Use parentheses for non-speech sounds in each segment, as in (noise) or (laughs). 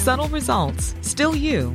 Subtle results, still you,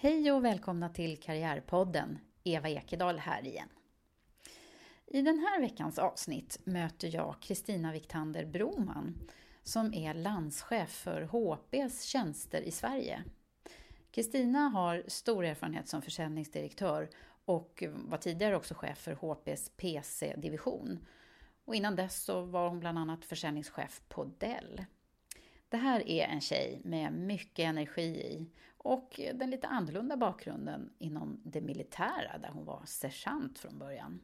Hej och välkomna till Karriärpodden. Eva Ekedal här igen. I den här veckans avsnitt möter jag Kristina Viktander Broman som är landschef för HPs tjänster i Sverige. Kristina har stor erfarenhet som försäljningsdirektör och var tidigare också chef för HPs PC-division. Och innan dess så var hon bland annat försäljningschef på Dell. Det här är en tjej med mycket energi i och den lite annorlunda bakgrunden inom det militära där hon var sergeant från början.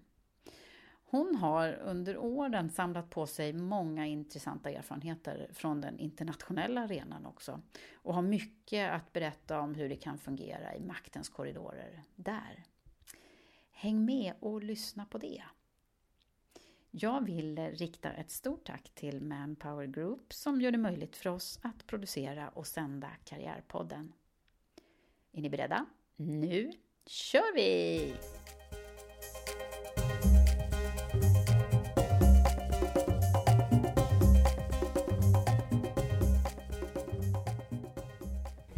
Hon har under åren samlat på sig många intressanta erfarenheter från den internationella arenan också och har mycket att berätta om hur det kan fungera i maktens korridorer där. Häng med och lyssna på det. Jag vill rikta ett stort tack till Manpower Group som gör det möjligt för oss att producera och sända Karriärpodden. Är ni beredda? Nu kör vi!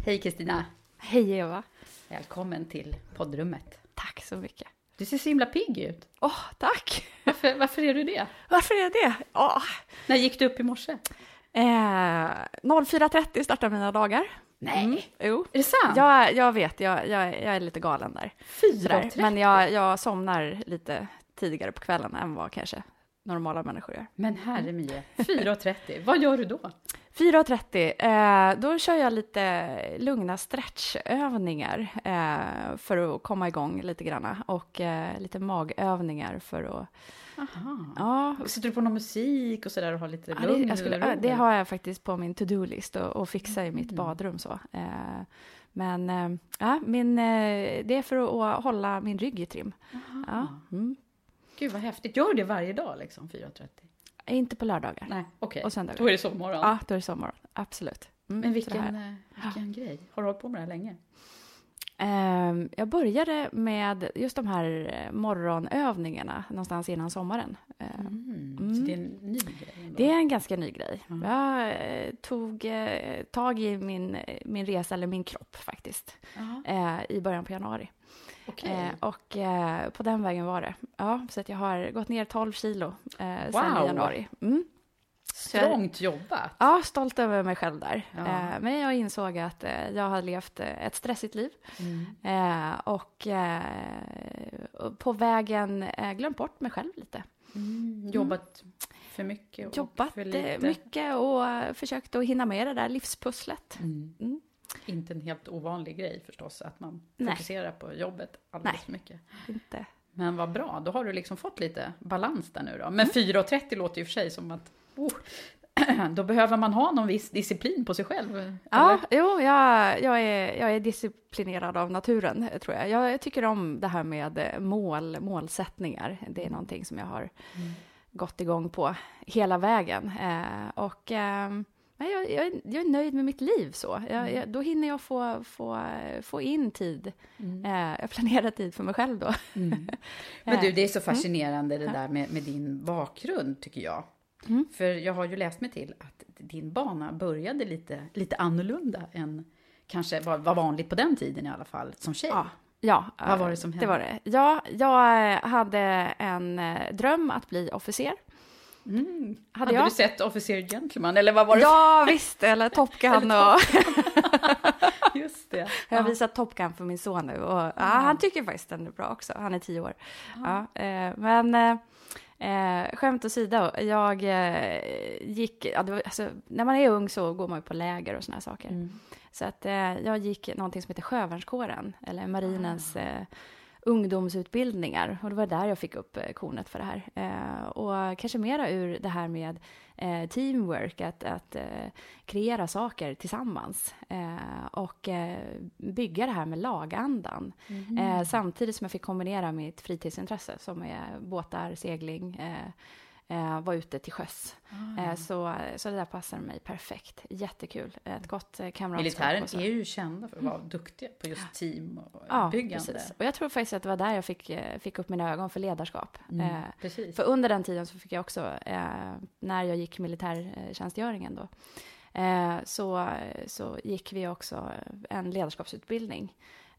Hej Kristina! Hej Eva! Välkommen till poddrummet. Tack så mycket. Du ser så himla pigg ut. Åh, tack! Varför, varför är du det? Varför är det? Åh. När gick du upp i morse? Eh, 04.30 startar mina dagar. Nej, Mm, jo. är det sant? Jag, jag vet, jag, jag, jag är lite galen där. Sådär. 4.30? Men jag, jag somnar lite tidigare på kvällen än vad kanske normala människor gör. Men herre mie, 4.30, (laughs) vad gör du då? 4.30, eh, då kör jag lite lugna stretchövningar eh, för att komma igång lite grann och eh, lite magövningar för att Aha. Ja, Sitter du på någon musik och sådär och har lite Ja, det, lugn jag skulle, ja, det har jag faktiskt på min to-do-list och, och fixa i Mm. mitt badrum. Så. Eh, men eh, ja, min, eh, det är för att, hålla min rygg i trim. Ja, mm. Gud vad häftigt, gör du det varje dag liksom 4.30? Inte på lördagar. Nej, okej. Och söndagar. Då är det sovmorgon. Ja, då är det sommorgon. Absolut. Mm, Men det vilken, eh, vilken grej. Har du hållit på med det här länge? Ehm, jag började med just de här eh, morgonövningarna någonstans innan sommaren. Ehm, Mm. Så det är en ny grej. Det är en ganska ny grej. Mm. Jag eh, tog eh, tag i min, min resa, eller min kropp faktiskt, i början på januari. Eh, och på den vägen var det. Ja, så att jag har gått ner 12 kilo eh, Wow. i januari. Mm. Strångt jobbat. Ja, stolt över mig själv där. Ja. Eh, men jag insåg att eh, jag har levt eh, ett stressigt liv. Mm. Och på vägen glömt bort mig själv lite. Mm. Jobbat för mycket och Jobbat för lite. mycket och försökt att hinna med det där livspusslet. Mm. Mm. Inte en helt ovanlig grej förstås, att man Nej. fokuserar på jobbet alldeles för mycket. Inte. Men vad bra, då har du liksom fått lite balans där nu då. Mm. Men 4.30 låter ju för sig som att oh, (clears throat) då behöver man ha någon viss disciplin på sig själv. Ja, eller? jo, jag, jag, är, jag är disciplinerad av naturen, tror jag. jag. Jag tycker om det här med eh, mål, målsättningar. Det är någonting som jag har gått igång på hela vägen. Eh, och eh, jag, jag, är- jag är nöjd med mitt liv så. Jag, jag, då hinner jag få, få, få in tid. Eh, jag planerar tid för mig själv då. Mm. (laughs) Men du, det är så fascinerande det där med, med din bakgrund, tycker jag. Mm. För jag har ju läst mig till att din bana började lite, lite annorlunda än kanske var, var vanligt på den tiden i alla fall, som tjej. Ja, ja Vad var det som Det hände? var det. Ja, jag eh, hade en eh, dröm att bli officer. Mm. Hade Hade, jag? du sett Officer Gentleman, eller vad var det? Ja, (laughs) visst, eller Top Gun. och (laughs) Just det. jag har visat Top Gun för min son nu och ja, han tycker faktiskt den är bra också. Han är tio år. Ja, eh, men eh, skämt åsido, jag eh, gick, ja, var, alltså, när man är ung så går man ju på läger och såna saker. Mm. Så att eh, jag gick någonting som heter sjövärnskåren, eller marinens eh, ungdomsutbildningar. Och det var där jag fick upp eh, kornet för det här. Eh, och kanske mera ur det här med eh, teamwork, att, att eh, kreera saker tillsammans. Eh, och eh, bygga det här med lagandan. Eh, samtidigt som jag fick kombinera mitt fritidsintresse som är båtar, segling, eh, vara ute till sjöss. Eh, så, så det där passar mig perfekt. Jättekul. Ett gott eh, kamratskap. Militären är ju kända för att vara duktiga på just teambyggande. Ja, precis. Och jag tror faktiskt att det var där jag fick, eh, fick upp mina ögon för ledarskap. Mm, Eh, för under den tiden så fick jag också, eh, när jag gick militärtjänstgöringen då, eh, så, så gick vi också en ledarskapsutbildning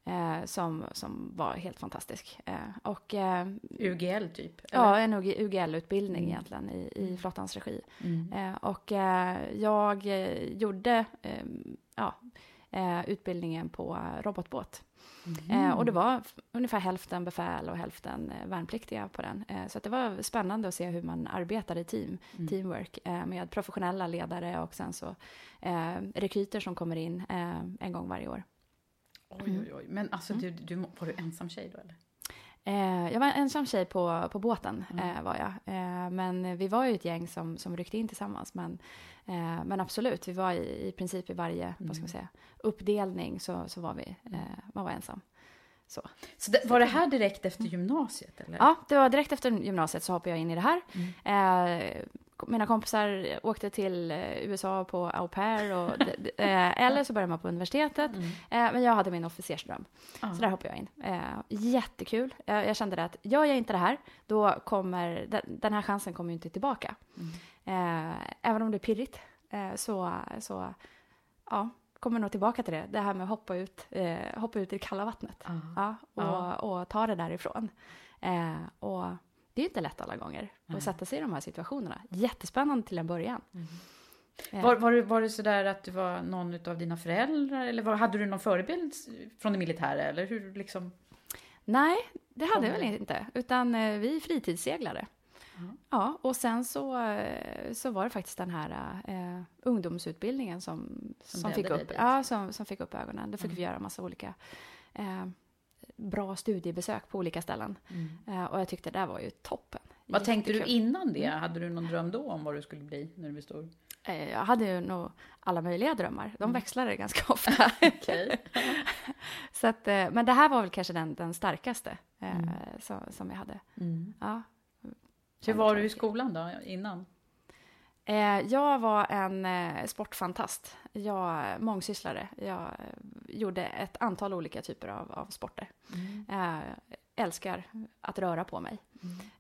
eh, som, som var helt fantastisk. Eh, och eh, UGL typ? ja, en UGL-utbildning Mm. egentligen i, i flottans regi. Mm. Eh, och eh, jag eh, gjorde eh, ja, utbildningen på robotbåt. Eh, och det var f- ungefär hälften befäl och hälften värnpliktiga på den. Så att det var spännande att se hur man arbetar i team, teamwork, eh, med professionella ledare och sen så rekryter som kommer in en gång varje år. Oj, oj, oj. Men alltså, du, du, var du ensam tjej då eller? Eh, jag var en ensam tjej på, på båten, eh, var jag. Eh, men vi var ju ett gäng som, som ryckte in tillsammans. Men, eh, men absolut, vi var i, i princip i varje vad ska man säga, uppdelning så, så var vi, eh, man var ensam. Så. Så det, var det här direkt efter gymnasiet eller? Ja, det var direkt efter gymnasiet så hoppade jag in i det här. Eh, mina kompisar åkte till eh, USA på au pair, och, eh, eller så började man på universitetet. Eh, men jag hade min officersdröm, Ja. så där hoppade jag in. Jättekul. Jag kände det att gör jag inte det här, då kommer den, här chansen kommer ju inte tillbaka. Eh, även om det är pirrigt, så, så ja, kommer nog tillbaka till det. Det här med att hoppa ut, hoppa ut i det kalla vattnet. Ja. Ja, och, Ja. och ta det därifrån. Och det är inte lätt alla gånger att sätta sig i de här situationerna. Jättespännande till en början. Eh, Var, var, det, var det sådär att det var någon av dina föräldrar eller var, hade du någon förebild från det militära eller hur liksom? Nej, det hade jag väl inte. Utan eh, vi är fritidsseglare. Ja, och sen så, eh, så var det faktiskt den här eh, ungdomsutbildningen som, Som som, fick upp, ja, som, som fick upp ögonen. Då fick vi göra massa olika eh, bra studiebesök på olika ställen. Eh, och jag tyckte det där var ju toppen. Vad tänkte du innan det? Hade du någon dröm då om vad du skulle bli när du blev stor? Eh, Jag hade ju nog alla möjliga drömmar. De växlade ganska (laughs) ofta. Så att, eh, men det här var väl kanske den, den starkaste eh, som, som jag hade. Ja. Hur var du i skolan då innan? Eh, jag var en eh, sportfantast. Jag mångsysslare. Jag eh, gjorde ett antal olika typer av, av sporter. Eh, älskar att röra på mig.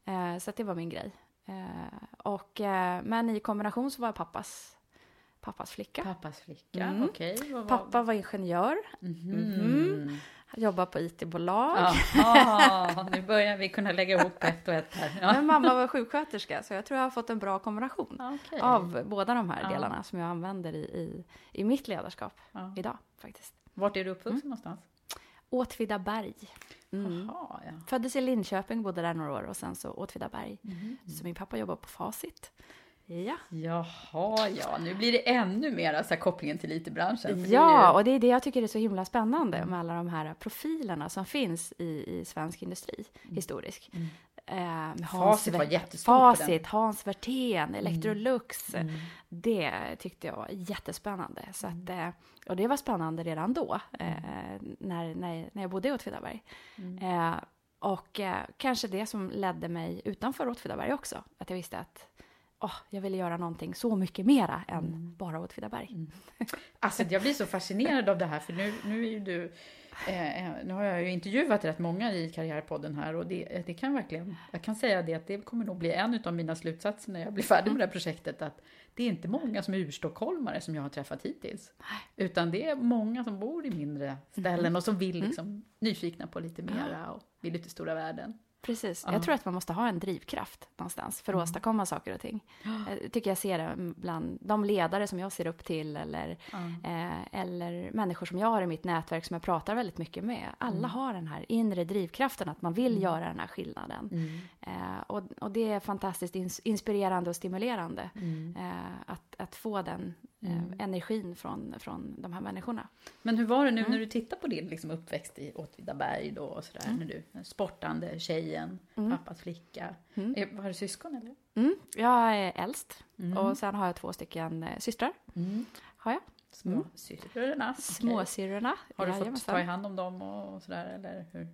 Eh, så det var min grej. Eh, och, eh, men i kombination så var jag pappas, pappas flicka. Pappas flicka, Mm. okej. var- Pappa var ingenjör. Mhm. Jobbar på IT-bolag. Ja, ah, nu börjar vi kunna lägga ihop ett och ett här. Ja. Men mamma var sjuksköterska, så jag tror jag har fått en bra kombination Okay. av båda de här Ja. delarna som jag använder i, i, i mitt ledarskap Ja. idag faktiskt. Vart är du uppvuxen någonstans? Åtvidaberg. Mm. Ja. Föddes i Linköping, bodde där några år och sen så Åtvidaberg. Mhm. Så min pappa jobbar på Facit. Ja. Jaha, ja, nu blir det ännu mer så här, kopplingen till IT-branschen. Ja, ju- och det är det jag tycker är så himla spännande med alla de här profilerna som finns i, i svensk industri, historisk. Eh, med Mm. Facit var Wer- jättestor på den. Facit, Hans Werthén, Electrolux. Mm. Det tyckte jag var jättespännande. Så att, eh, och det var spännande redan då, eh, när, när, när jag bodde i Åtvidaberg. Eh, och eh, kanske det som ledde mig utanför Åtvidaberg också. Att jag visste att åh, jag ville göra någonting så mycket mera än bara Åtvidaberg. (laughs) Alltså jag blir så fascinerad av det här för nu, nu är ju du eh, nu har jag ju intervjuat rätt många i Karriärpodden här och det, det kan verkligen, jag kan säga det att det kommer nog bli en av mina slutsatser när jag blir färdig med det här projektet att det är inte många som är urstockholmare som jag har träffat hittills. Utan det är många som bor i mindre ställen och som vill liksom nyfikna på lite mera och vill ut i stora världen. Precis. Ja. Jag tror att man måste ha en drivkraft någonstans för att åstadkomma saker och ting. Jag tycker jag ser det bland de ledare som jag ser upp till eller, eh, eller människor som jag har i mitt nätverk som jag pratar väldigt mycket med. Alla har den här inre drivkraften att man vill göra den här skillnaden. Eh, och, och det är fantastiskt ins- inspirerande och stimulerande eh, att, att få den eh, energin från, från de här människorna. Men hur var det nu när du tittar på din liksom, uppväxt i Åtvidaberg då och sådär, när du, sportande tjejen, pappas flicka. Är, har du syskon eller? Mm, jag är äldst och sen har jag två stycken eh, systrar. Har jag. Små syrrorna? okej. Småsyrrorna. Har du fått ta i hand om dem och sådär eller hur?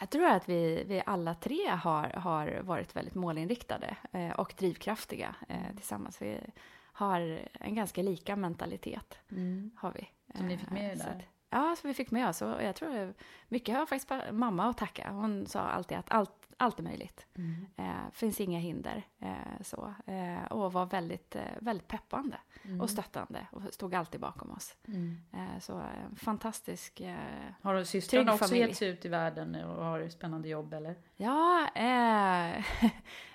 Jag tror att vi, vi alla tre har, har varit väldigt målinriktade eh, och drivkraftiga eh, tillsammans. Vi har en ganska lika mentalitet. Har vi. Som ni fick med er Eh, där? att- Ja, så vi fick med oss. Och jag tror mycket har faktiskt mamma att tacka. Hon sa alltid att allt, allt är möjligt. Mm. Eh, finns inga hinder. Eh, så. Eh, och var väldigt, eh, väldigt peppande Mm. och stöttande och stod alltid bakom oss. Eh, så eh, fantastisk eh, Har du systrarna också familj. gett sig ut i världen och har spännande jobb eller? Ja, (laughs)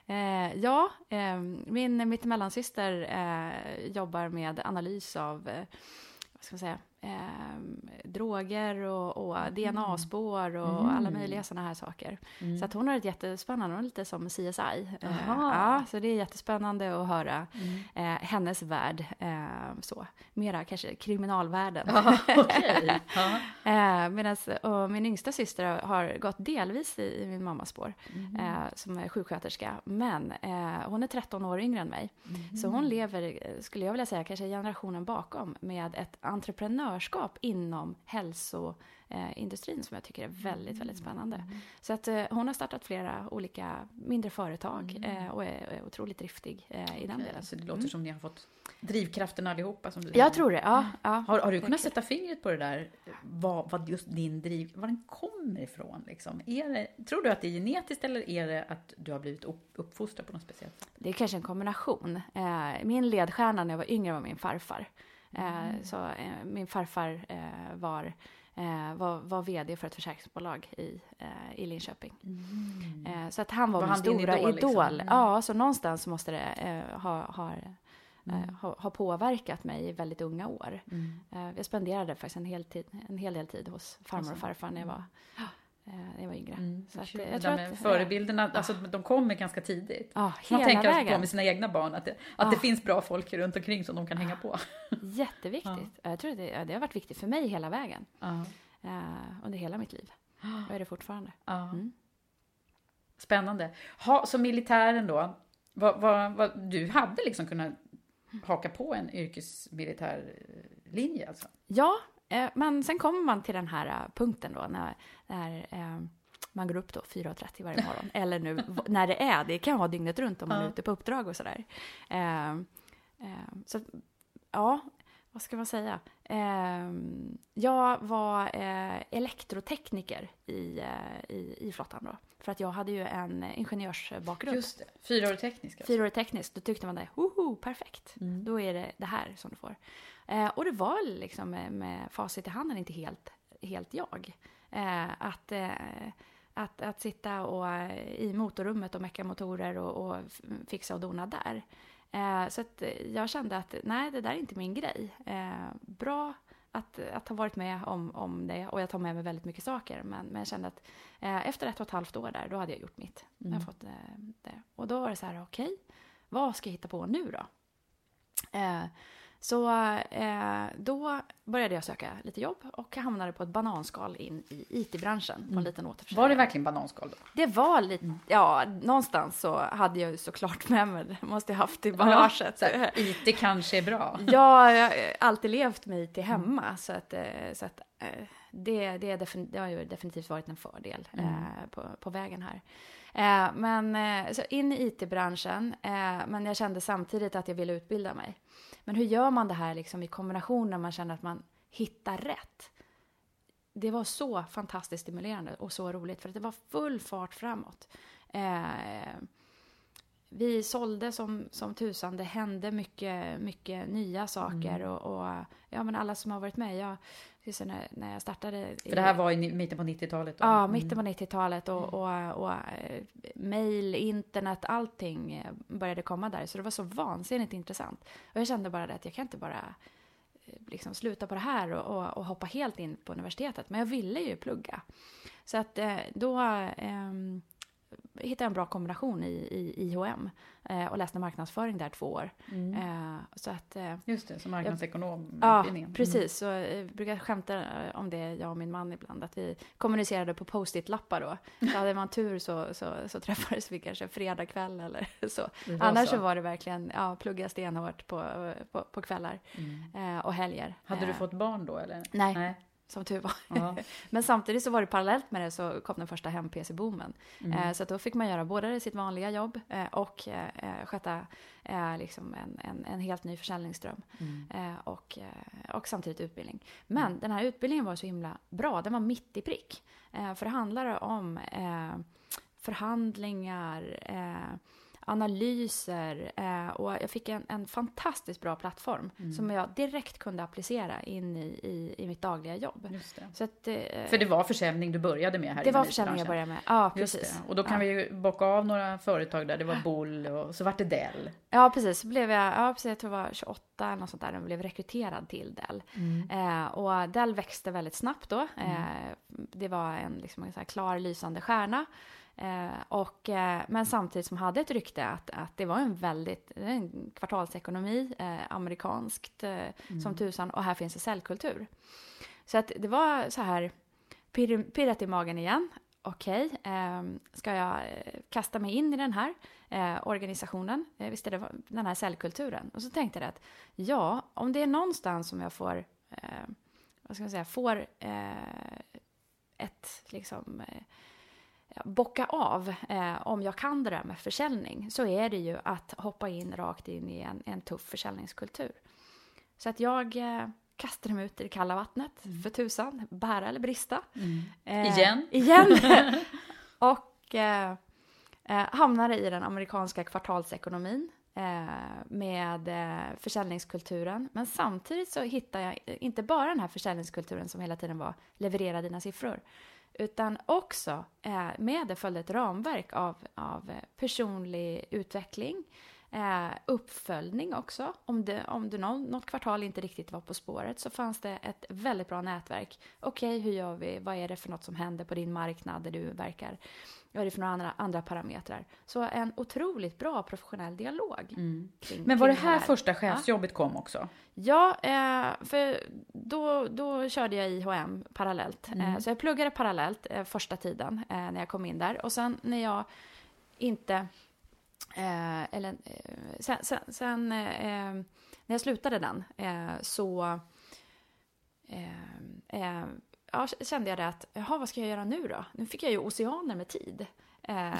eh, ja eh, min mittemellansyster eh, jobbar med analys av eh, vad ska man säga, eh, droger och, och DNA-spår och alla möjliga sådana här saker. Så att hon har ett jättespännande, hon är lite som CSI. Eh, ja, så det är jättespännande att höra eh, hennes värld. Eh, så. Mera kanske kriminalvärlden. Ja. (laughs) Eh, Medan min yngsta syster har gått delvis i, i min mammas spår, eh, som är sjuksköterska. Men hon är 13 år yngre än mig. Så hon lever, skulle jag vilja säga, kanske generationen bakom med ett entreprenörskap inom hälsoindustrin som jag tycker är väldigt, väldigt spännande. Så att eh, hon har startat flera olika mindre företag eh, och är, otroligt driftig eh, i den delen. Så det låter som ni har fått drivkraften allihopa som du Jag tror det, ja. ja Har, har du kunnat sätta fingret på det där, vad, vad just din driv, var den kommer ifrån? Liksom? Det, tror du att det är genetiskt eller är det att du har blivit upp, uppfostrad på något speciellt sätt? Det är kanske en kombination. Min ledstjärna när jag var yngre var min farfar. Eh, Så eh, min farfar eh, var, var, var vd för ett försäkringsbolag i, i Linköping. Eh, så att han var, Var min stora idol, idol. liksom? Mm. Ja, så någonstans måste det ha, ha, eh, ha, ha påverkat mig i väldigt unga år. Eh, jag spenderade faktiskt en hel, tid, en hel del tid hos farmor och farfar när jag var, eh, när jag var yngre. Så att, eh, jag tror att, förebilderna, alltså de kommer ganska tidigt. Ja, Man hela tänker alltså vägen. på med sina egna barn, att, det, att det finns bra folk runt omkring som de kan hänga på. (laughs) Jätteviktigt. Jag tror att det, ja, det har varit viktigt för mig hela vägen. Ja. eh, under hela mitt liv. Och är det fortfarande. Ja. Mm. Spännande. Ha, så militären då, vad, vad, vad, du hade liksom kunnat haka på en yrkesmilitärlinje alltså? Ja, eh, men sen kommer man till den här eh, punkten då när, när eh, man går upp då 4.30 varje (laughs) morgon. Eller nu när det är, det kan vara dygnet runt om man är ute på uppdrag och sådär. Eh, eh, så ja, vad ska man säga? Eh, jag var eh, elektrotekniker i, eh, i, i flottan då. För att jag hade ju en ingenjörsbakgrund. Just det, fyraårig teknisk alltså. Fyraårig tekniskt, då tyckte man det, woho, perfekt. Mm. Då är det det här som du får. Eh, och det var liksom med, med facit i handen inte helt, helt jag. Eh, att, eh, att, att sitta och, eh, i motorrummet och mecka motorer och, och fixa och dona där. Eh, så att jag kände att nej, det där är inte min grej. Eh, bra att, att ha varit med om, om det och jag tar med mig väldigt mycket saker. Men, men jag kände att eh, efter ett och ett halvt år där, då hade jag gjort mitt. Jag har fått, eh, det. Och då var det så här, okej, vad ska jag hitta på nu då? Eh, så eh, då började jag söka lite jobb och hamnade på ett bananskal in i IT-branschen på en liten återförsäljare. Var det verkligen bananskal då? Det var lite, ja, någonstans så hade jag ju såklart med mig det, måste jag haft i bagaget. Här, IT kanske är bra. Ja, jag har alltid levt med IT hemma, så att, eh, så att eh, det, det, det har ju definitivt varit en fördel eh, på, på vägen här. Eh, men eh, så in i IT-branschen, men jag kände samtidigt att jag ville utbilda mig. Men hur gör man det här liksom i kombination när man känner att man hittar rätt? Det var så fantastiskt stimulerande och så roligt för att det var full fart framåt. Eh, vi sålde som, som tusan, det hände mycket, mycket nya saker Mm. och, och ja, men alla som har varit med. Jag, just när, när jag startade. För det här var i mitten på 90-talet? då? Ja, Mm. mitten på 90-talet och, och, och eh, mail, internet, allting eh, började komma där. Så det var så vansinnigt intressant. Och jag kände bara det att jag kan inte bara eh, liksom sluta på det här och, och, och hoppa helt in på universitetet. Men jag ville ju plugga. Så att då ehm, hittade jag en bra kombination i, i IHM eh, och läste marknadsföring där två år. Mm. Eh, så att eh, Just det, som marknadsekonom. Ja, utbildningen. precis. Så jag brukar skämta eh, om det, jag och min man ibland, att vi kommunicerade på post-it-lappar då. (laughs) Så hade man tur så, så, så träffades vi kanske fredag kväll eller (laughs) så. Annars så. så. var det verkligen, ja, plugga stenhårt på, på, på kvällar eh, och helger. Hade du Eh, fått barn då eller? Nej, Nej. Som tur var. Ja. (laughs) Men samtidigt så var det parallellt med det så kom den första hem-PC-boomen. Mm. Eh, så då fick man göra både sitt vanliga jobb eh, och eh, sköta eh, liksom en, en, en helt ny försäljningsström. Mm. Och, och samtidigt utbildning. Men den här utbildningen var så himla bra. Den var mitt i prick. För det handlar om förhandlingar, analyser eh, och jag fick en, en fantastiskt bra plattform Mm. som jag direkt kunde applicera in i, i, i mitt dagliga jobb. Så att, eh, För det var försäljning du började med här det var försäljning jag började med. Ja, precis. Och då kan ja. vi ju bocka av några företag där. Det var Bull och så vart det Dell. Ja, precis. Så blev jag, ja, precis, jag tror jag var 28 eller något sånt där, när jag blev rekryterad till Dell. Mm. Eh, och Dell växte väldigt snabbt då. Eh, det var en, liksom, en så här klar lysande stjärna. Eh, och, eh, men samtidigt som hade ett rykte att, att det var en väldigt en kvartalsekonomi, eh, amerikanskt eh, som tusan, och här finns det säljkultur. Så att det var så här, pirr, pirrat i magen igen. Okej, eh, ska jag eh, kasta mig in i den här eh, organisationen? Eh, visst är det den här säljkulturen? Och så tänkte jag att ja, om det är någonstans som jag får, vad ska man säga, får ett liksom bocka av eh, om jag kan det där med försäljning så är det ju att hoppa in rakt in i en, en tuff försäljningskultur. Så att jag eh, kastade mig ut i det kalla vattnet, för tusan, bära eller brista. Eh, Igen? (laughs) Igen! (laughs) och eh, eh, hamnade i den amerikanska kvartalsekonomin eh, med eh, försäljningskulturen. Men samtidigt så hittade jag inte bara den här försäljningskulturen som hela tiden var leverera dina siffror. Utan också eh, med det följde ett ramverk av, av eh, personlig utveckling, eh, uppföljning också. Om, det, om du någon, något kvartal inte riktigt var på spåret så fanns det ett väldigt bra nätverk. Okej, hur gör vi? Vad är det för något som händer på din marknad där du verkar? Vad är det för några andra, andra parametrar? Så en otroligt bra professionell dialog. kring- Men var det här första chefsjobbet Ja. kom också? Ja, eh, för då, då körde jag IHM parallellt. Eh, så jag pluggade parallellt eh, första tiden eh, när jag kom in där. Och sen när jag inte... Eh, eller, eh, sen sen, sen eh, när jag slutade den så... så eh, eh, ja, kände jag det att, jaha, vad ska jag göra nu då? Nu fick jag ju oceaner med tid. Eh,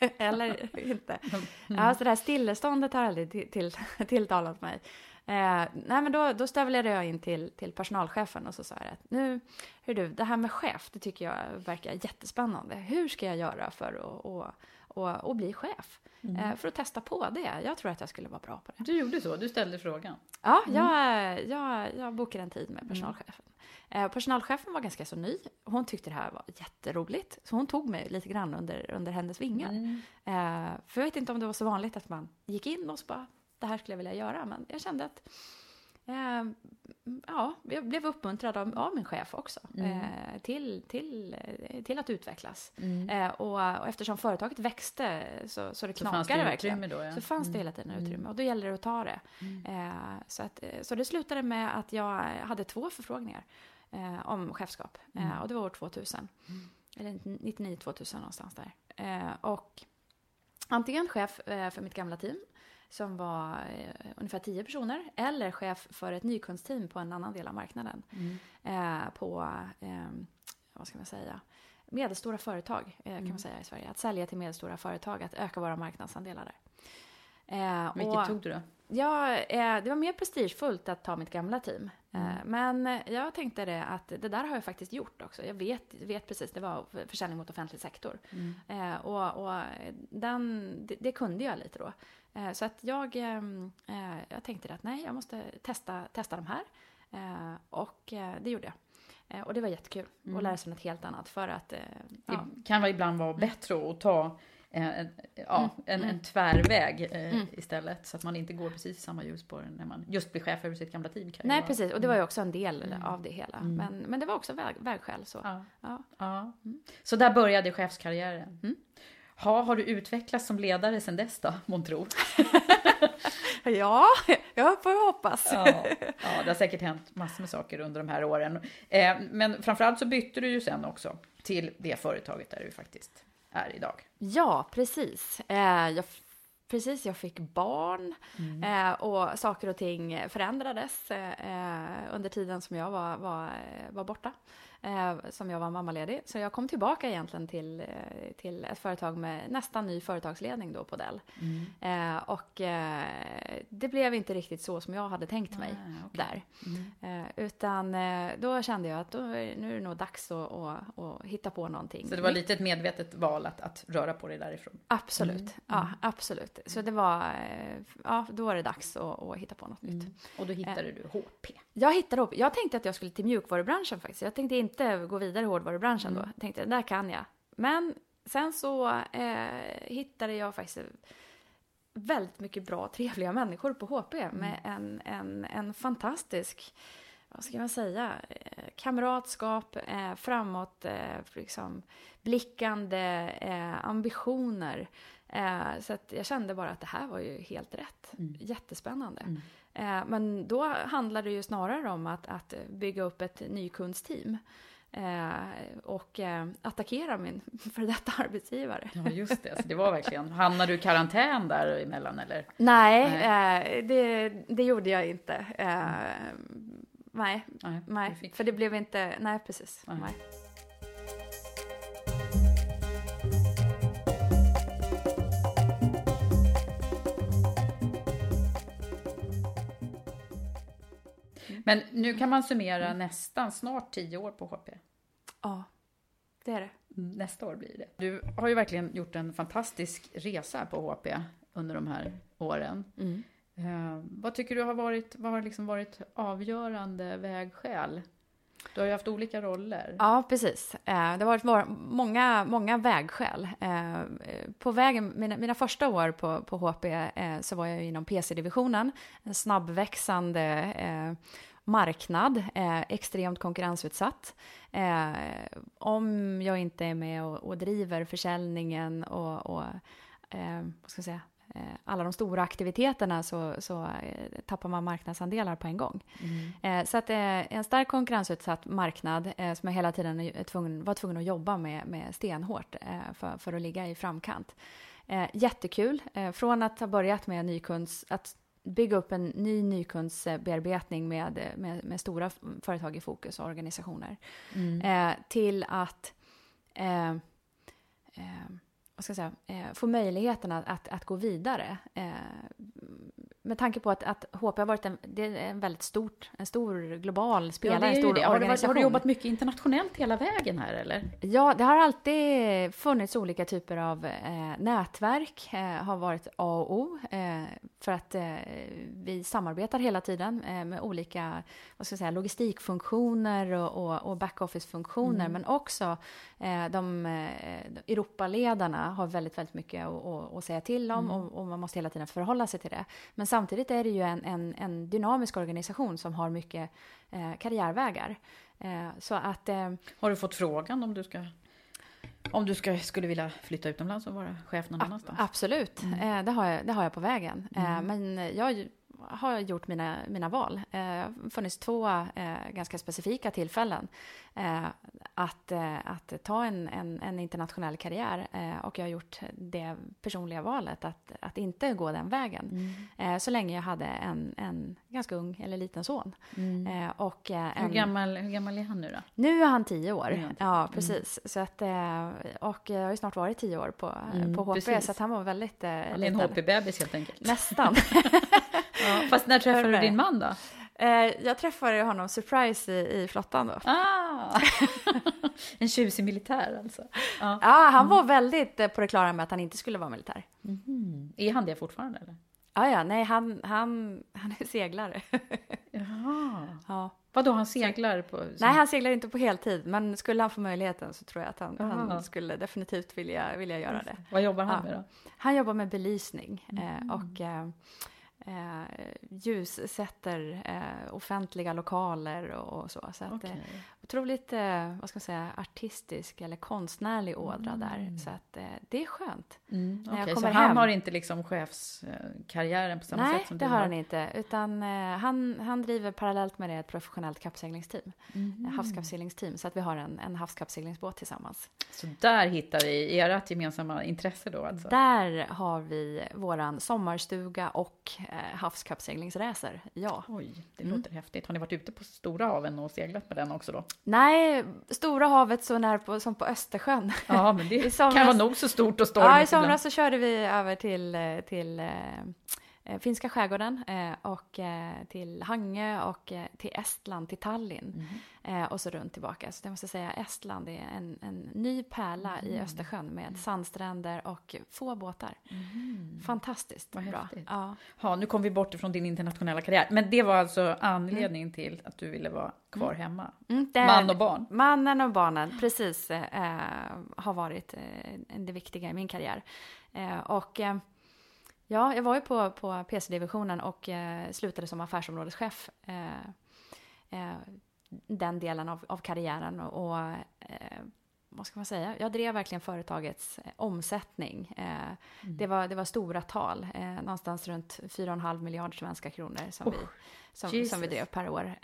(laughs) eller inte. Ja, så det här stilleståndet har aldrig till, till, (laughs) tilltalat mig. Eh, nej, men då, då stövlade jag in till, till personalchefen och så sa jag att nu, hur du, det här med chef, det tycker jag verkar jättespännande. Hur ska jag göra för att, och, och bli chef. Mm. Eh, för att testa på det. Jag tror att jag skulle vara bra på det. Du gjorde så, du ställde frågan. Ja, Mm. jag, jag, jag bokade en tid med personalchefen. Eh, personalchefen var ganska så ny. Hon tyckte det här var jätteroligt. Så hon tog mig lite grann under, under hennes vingar. Mm. Eh, för jag vet inte om det var så vanligt att man gick in och så bara, det här skulle jag vilja göra. Men jag kände att Eh, ja, jag blev uppmuntrad av, av min chef också Mm. eh, till, till, eh, till att utvecklas. Eh, och, och eftersom företaget växte så, så det Så knakade det verkligen. då, ja. Så fanns det Mm. hela tiden utrymme och då gäller det att ta det. Eh, så, att, så det slutade med att jag hade två förfrågningar om chefskap och det var år 2000. Eller 99-2000 någonstans där. Och antingen chef för mitt gamla team som var eh, ungefär 10 personer eller chef för ett nykundsteam på en annan del av marknaden. Eh, på, eh, vad ska man säga, medelstora företag eh, kan man säga i Sverige. Att sälja till medelstora företag, att öka våra marknadsandelar där. Eh, Vilket och- tog du då? Ja, eh, det var mer prestigefullt att ta mitt gamla team. Eh, men eh, jag tänkte det att det där har jag faktiskt gjort också. Jag vet, vet precis, det var försäljning mot offentlig sektor. Eh, och och den, det, det kunde jag lite då. Eh, så att jag, ehm, eh, jag tänkte att nej, jag måste testa, testa de här. Och det gjorde jag. Och det var jättekul att lära sig något helt annat för att... Ja. Det kan ibland vara bättre att ta en, ja, en, en tvärväg eh, istället. Så att man inte går precis i samma hjulspår när man just blir chef över sitt gamla team. Nej, vara- precis. Och det var ju också en del av det hela. Men, men det var också väg, vägskäl. Så. Ja. Ja. Ja. Så där började chefskarriären. Ha, har du utvecklats som ledare sedan dess då, månntro? (laughs) Ja, jag får hoppas. Ja, ja, det har säkert hänt massor med saker under de här åren. Eh, men framförallt så bytte du ju sen också till det företaget där du faktiskt är idag. Ja, precis. Eh, jag, precis, jag fick barn eh, och saker och ting förändrades eh, under tiden som jag var, var, var borta. Eh, som jag var mammaledig. Så jag kom tillbaka egentligen till, eh, till ett företag med nästan ny företagsledning då på Dell. Eh, och eh, det blev inte riktigt så som jag hade tänkt mig där. Eh, utan eh, då kände jag att då, nu är det nog dags att, att, att hitta på någonting. Så det var lite ett medvetet val att, att röra på dig därifrån. Absolut, ja absolut. Så det var, ja då var det dags att, att hitta på något nytt. Och då hittade du HP. Jag hittade upp, jag tänkte att jag skulle till mjukvarubranschen faktiskt. Jag tänkte inte gå vidare i hårdvarubranschen då. Jag tänkte, där kan jag. Men sen så eh, hittade jag faktiskt väldigt mycket bra, trevliga människor på HP med en, en, en fantastisk, vad ska man säga, eh, kamratskap, eh, framåt, eh, liksom, blickande eh, ambitioner. Eh, så att jag kände bara att det här var ju helt rätt. Jättespännande. Eh, men då handlade det ju snarare om att, att bygga upp ett nykundsteam. Eh, och eh, attackera min (laughs) före detta arbetsgivare. Ja, just det. Så det var verkligen... Hamnade du i karantän där emellan eller? Nej, Eh, det, det gjorde jag inte. Eh, nej, Nej, nej, för det blev inte, nej precis. Nej. Nej. Men nu kan man summera nästan snart tio år på HP. Ja, det är det. Nästa år blir det. Du har ju verkligen gjort en fantastisk resa på HP under de här åren. Eh, vad tycker du har varit, vad har liksom varit avgörande vägskäl? Du har ju haft olika roller. Ja, precis. Eh, Det har varit var- många, många vägskäl. Eh, På vägen, mina, mina första år på, på HP så var jag inom PC-divisionen, en snabbväxande marknad, eh, extremt konkurrensutsatt. Eh, Om jag inte är med och, och driver försäljningen och, och eh, vad ska jag säga, eh, alla de stora aktiviteterna så, så eh, tappar man marknadsandelar på en gång. Eh, så att en stark konkurrensutsatt marknad som jag hela tiden tvungen, var tvungen att jobba med, med stenhårt för, för att ligga i framkant. Jättekul. Från att ha börjat med nykunds, att bygga upp en ny nykundsbearbetning med, eh, med, med stora företag i fokus och organisationer. Eh, till att eh, eh, vad ska jag säga, eh, få möjligheten att, att, att gå vidare. Eh, med tanke på att, att HP har varit en, det är en väldigt stort, en stor global spelare, ja, en stor det. Har, du, har du jobbat mycket internationellt hela vägen här eller? Ja, det har alltid funnits olika typer av eh, nätverk, eh, har varit A och O, eh, för att eh, vi samarbetar hela tiden eh, med olika vad ska jag säga, logistikfunktioner och, och, och backoffice-funktioner, mm. men också eh, de Europaledarna har väldigt, väldigt mycket att säga till om mm. och, och, man måste hela tiden förhålla sig till det. Men samtidigt är det ju en, en, en dynamisk organisation som har mycket karriärvägar. så att... har du fått frågan om du ska om du ska, skulle vilja flytta utomlands och vara chef någon annanstans? Absolut, mm. eh, det, har jag, det har jag på vägen. Eh, mm. Eh, men jag har gjort mina, mina val. Det eh, funnits två eh, ganska specifika tillfällen eh, att, att ta en, en, en internationell karriär och jag har gjort det personliga valet att, att inte gå den vägen. Mm. Så länge jag hade en, en ganska ung eller liten son. Mm. Och en, hur, gammal, hur gammal är han nu då? Nu är han tio år. Mm. Ja, precis. Så att, och jag har ju snart varit tio år på, på HP, precis. så att han var väldigt Han är en HP-bebis helt enkelt. Nästan. (laughs) (laughs) Ja, fast när träffade du din man då? Eh, jag träffade honom surprise i, i flottan då. Ah. (laughs) en tjusig militär alltså? Ja, ja han var väldigt eh, på det klara med att han inte skulle vara militär. Mm. Är han det fortfarande? Eller? Ja, ja, nej, han, han, han är seglare. (laughs) Jaha. Ja. Vadå, han seglar på? Som... Nej, han seglar inte på heltid, men skulle han få möjligheten så tror jag att han, han skulle definitivt vilja, vilja göra det. Vad jobbar han ja. med då? Han jobbar med belysning mm. och eh, ljussätter eh, offentliga lokaler och, och så. så att, eh, okay eh, otroligt, eh, vad ska man säga, artistisk eller konstnärlig ådra mm. där. Så att eh, det är skönt. Mm, okay, så han har inte liksom chefskarriären på samma Nej, sätt som du har? Nej, det har han inte. Utan eh, han, han driver parallellt med det ett professionellt kappseglingsteam. Mm. Havskappseglingsteam. Så att vi har en, en havskappseglingsbåt tillsammans. Så där hittar vi ert gemensamma intresse då alltså? Där har vi våran sommarstuga och eh, havskappseglingsracer. Ja. Oj, det låter mm. häftigt. Har ni varit ute på stora haven och seglat med den också då? Nej, Stora havet så när på, som på Östersjön. Ja, men det (laughs) somras, kan vara nog så stort och stormigt. Ja, i somras så körde vi över till, eh, till eh, finska skärgården eh, och eh, till Hangö och eh, till Estland, till Tallinn mm. och så runt tillbaka. Så jag måste säga Estland är en, en ny pärla mm. i Östersjön med sandstränder och få båtar. Mm. Fantastiskt Vad bra. Häftigt. Ja. Ha, nu kom vi bort ifrån din internationella karriär, men det var alltså anledningen till att du ville vara kvar mm. hemma? Mm, Man och barn? Mannen och barnen, precis, eh, har varit eh, det viktiga i min karriär. Eh, och Ja, jag var ju på, på PC-divisionen och eh, slutade som affärsområdeschef. Eh, eh, den delen av, av karriären och, och eh, vad ska man säga? Jag drev verkligen företagets eh, omsättning. Eh, mm. det, var, det var stora tal, någonstans runt 4,5 miljarder svenska kronor som, oh, vi, som, som vi drev per år.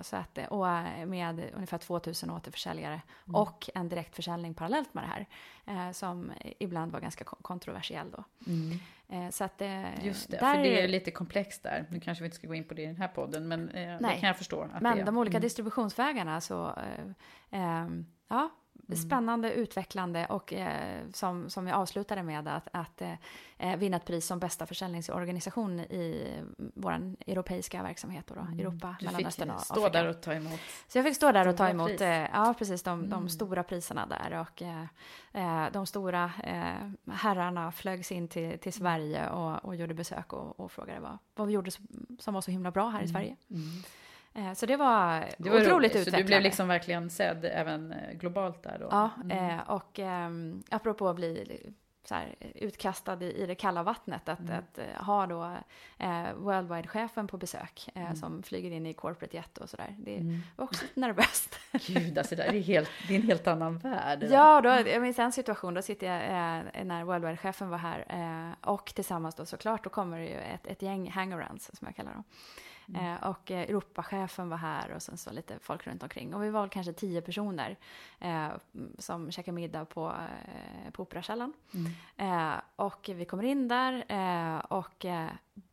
så att, och med ungefär 2000 återförsäljare mm. och en direktförsäljning parallellt med det här som ibland var ganska kontroversiell då. Mm. Eh, så att, eh, Just det, för det är lite komplext där. Nu kanske vi inte ska gå in på det i den här podden, men eh, det kan jag förstå. Att men de olika mm. distributionsvägarna så, eh, ja. Spännande, utvecklande och eh, som, som jag avslutade med att, att eh, vinna ett pris som bästa försäljningsorganisation i vår europeiska verksamhet. Då, då, mm. Europa, du Mellanöstern och Afrika. Du fick stå där och ta emot. Så jag fick stå där och ta emot eh, ja, precis, de, mm. de stora priserna där. Och eh, eh, de stora eh, herrarna flögs in till, till Sverige och, och gjorde besök och, och frågade vad, vad vi gjorde som var så himla bra här i mm. Sverige. Mm. Eh, så det var, det var otroligt utvecklande. Så du blev liksom verkligen sedd även eh, globalt där då? Ja, mm. Eh, och um, apropå att bli så här, utkastad i, i det kalla vattnet, att, mm. att, att ha då eh, Worldwide-chefen på besök eh, mm. som flyger in i corporate jet och sådär. Det mm. var också lite nervöst. Gud, alltså det är, helt, det är en helt annan värld. (laughs) Ja, då, jag minns en situation, då sitter jag eh, när Worldwide-chefen var här och tillsammans då såklart, då kommer det ju ett, ett gäng hangarounds som jag kallar dem. Mm. Eh, och eh, Europachefen var här och sen så lite folk runt omkring. Och vi var kanske tio personer eh, som käkade middag på, eh, på Operakällaren. Mm. Eh, och vi kommer in där eh, och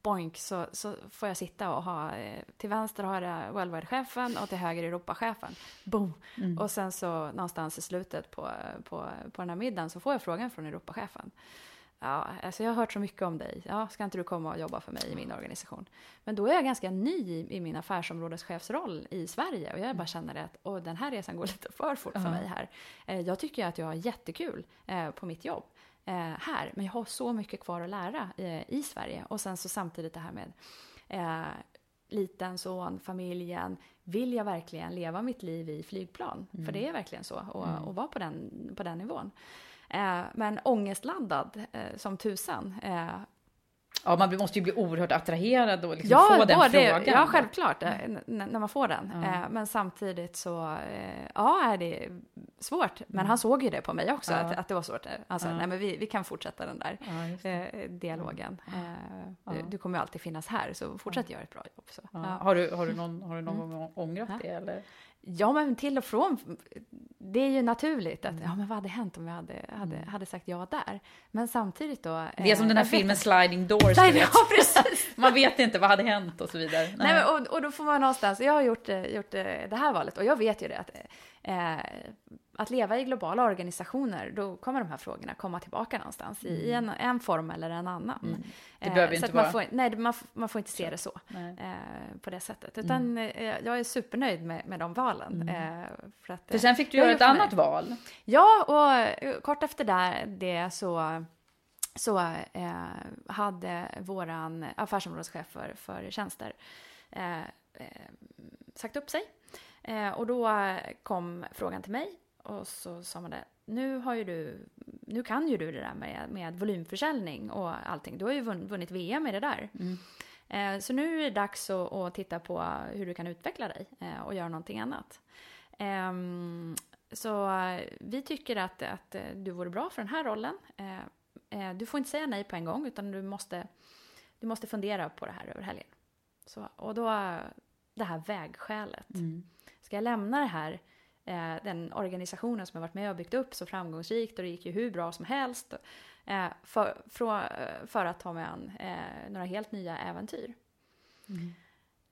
boink så, så får jag sitta och ha, till vänster har jag Worldwide-chefen och till höger Europachefen. Boom! Mm. Och sen så någonstans i slutet på, på, på den här middagen så får jag frågan från Europachefen. Ja, alltså jag har hört så mycket om dig. Ja, ska inte du komma och jobba för mig i min organisation? Men då är jag ganska ny i, min affärsområdeschefsroll i Sverige och jag bara känner att åh, den här resan går (laughs) lite för fort för mig här. Eh, jag tycker att jag har jättekul eh, på mitt jobb eh, här, men jag har så mycket kvar att lära i Sverige. Och sen så samtidigt det här med liten son, familjen. Vill jag verkligen leva mitt liv i flygplan? Mm. För det är verkligen så, och, mm. och vara på den, på den nivån. Eh, men ångestladdad eh, som tusan. Eh, Ja, man måste ju bli oerhört attraherad och liksom ja, få den det, frågan. Ja, självklart, mm. när man får den. Ja. Men samtidigt så, ja, är det svårt. Men mm. han såg ju det på mig också, ja. att, att det var svårt. Alltså, ja. nej men vi, vi kan fortsätta den där eh, dialogen. Eh, du, du, kommer ju alltid finnas här, så fortsätt göra ett bra jobb. Så. Har, du, har du någon, har du någon mm. gång ångrat det? Eller? Ja, men till och från. Det är ju naturligt att, mm. ja men vad hade hänt om jag hade, hade, mm. hade sagt ja där? Men samtidigt då. Det är som den här filmen Sliding Doors, Sliding, ja, (laughs) precis. (laughs) Man vet inte vad hade hänt och så vidare. Nej, Nej men, och, och då får man någonstans, jag har gjort, gjort det här valet och jag vet ju det att eh, att leva i globala organisationer, då kommer de här frågorna komma tillbaka någonstans mm. i en, en, form eller en annan. Mm. Det eh, behöver inte vara... Får, nej, man, man, får inte se det så, eh, på det sättet. Utan mm. eh, jag är supernöjd med, med de valen. Mm. Eh, för, att, för sen fick du göra ett annat val. Ja, och eh, kort efter där, det så så eh, hade våran affärsområdeschef för, för tjänster sagt upp sig. Och då kom frågan till mig och så sa man det, nu har ju du, nu kan ju du det där med, med volymförsäljning och allting. Du har ju vunnit VM i det där. Mm. Eh, så nu är det dags att, att, titta på hur du kan utveckla dig eh, och göra någonting annat. Eh, så vi tycker att, att du vore bra för den här rollen. Eh, eh, du får inte säga nej på en gång utan du måste, du måste fundera på det här över helgen. Så, och då det här vägskälet. Mm. Ska jag lämna det här eh, den organisationen som jag varit med och byggt upp så framgångsrikt och det gick ju hur bra som helst. Eh, för, för, för, att ta mig an eh, några helt nya äventyr. Mm.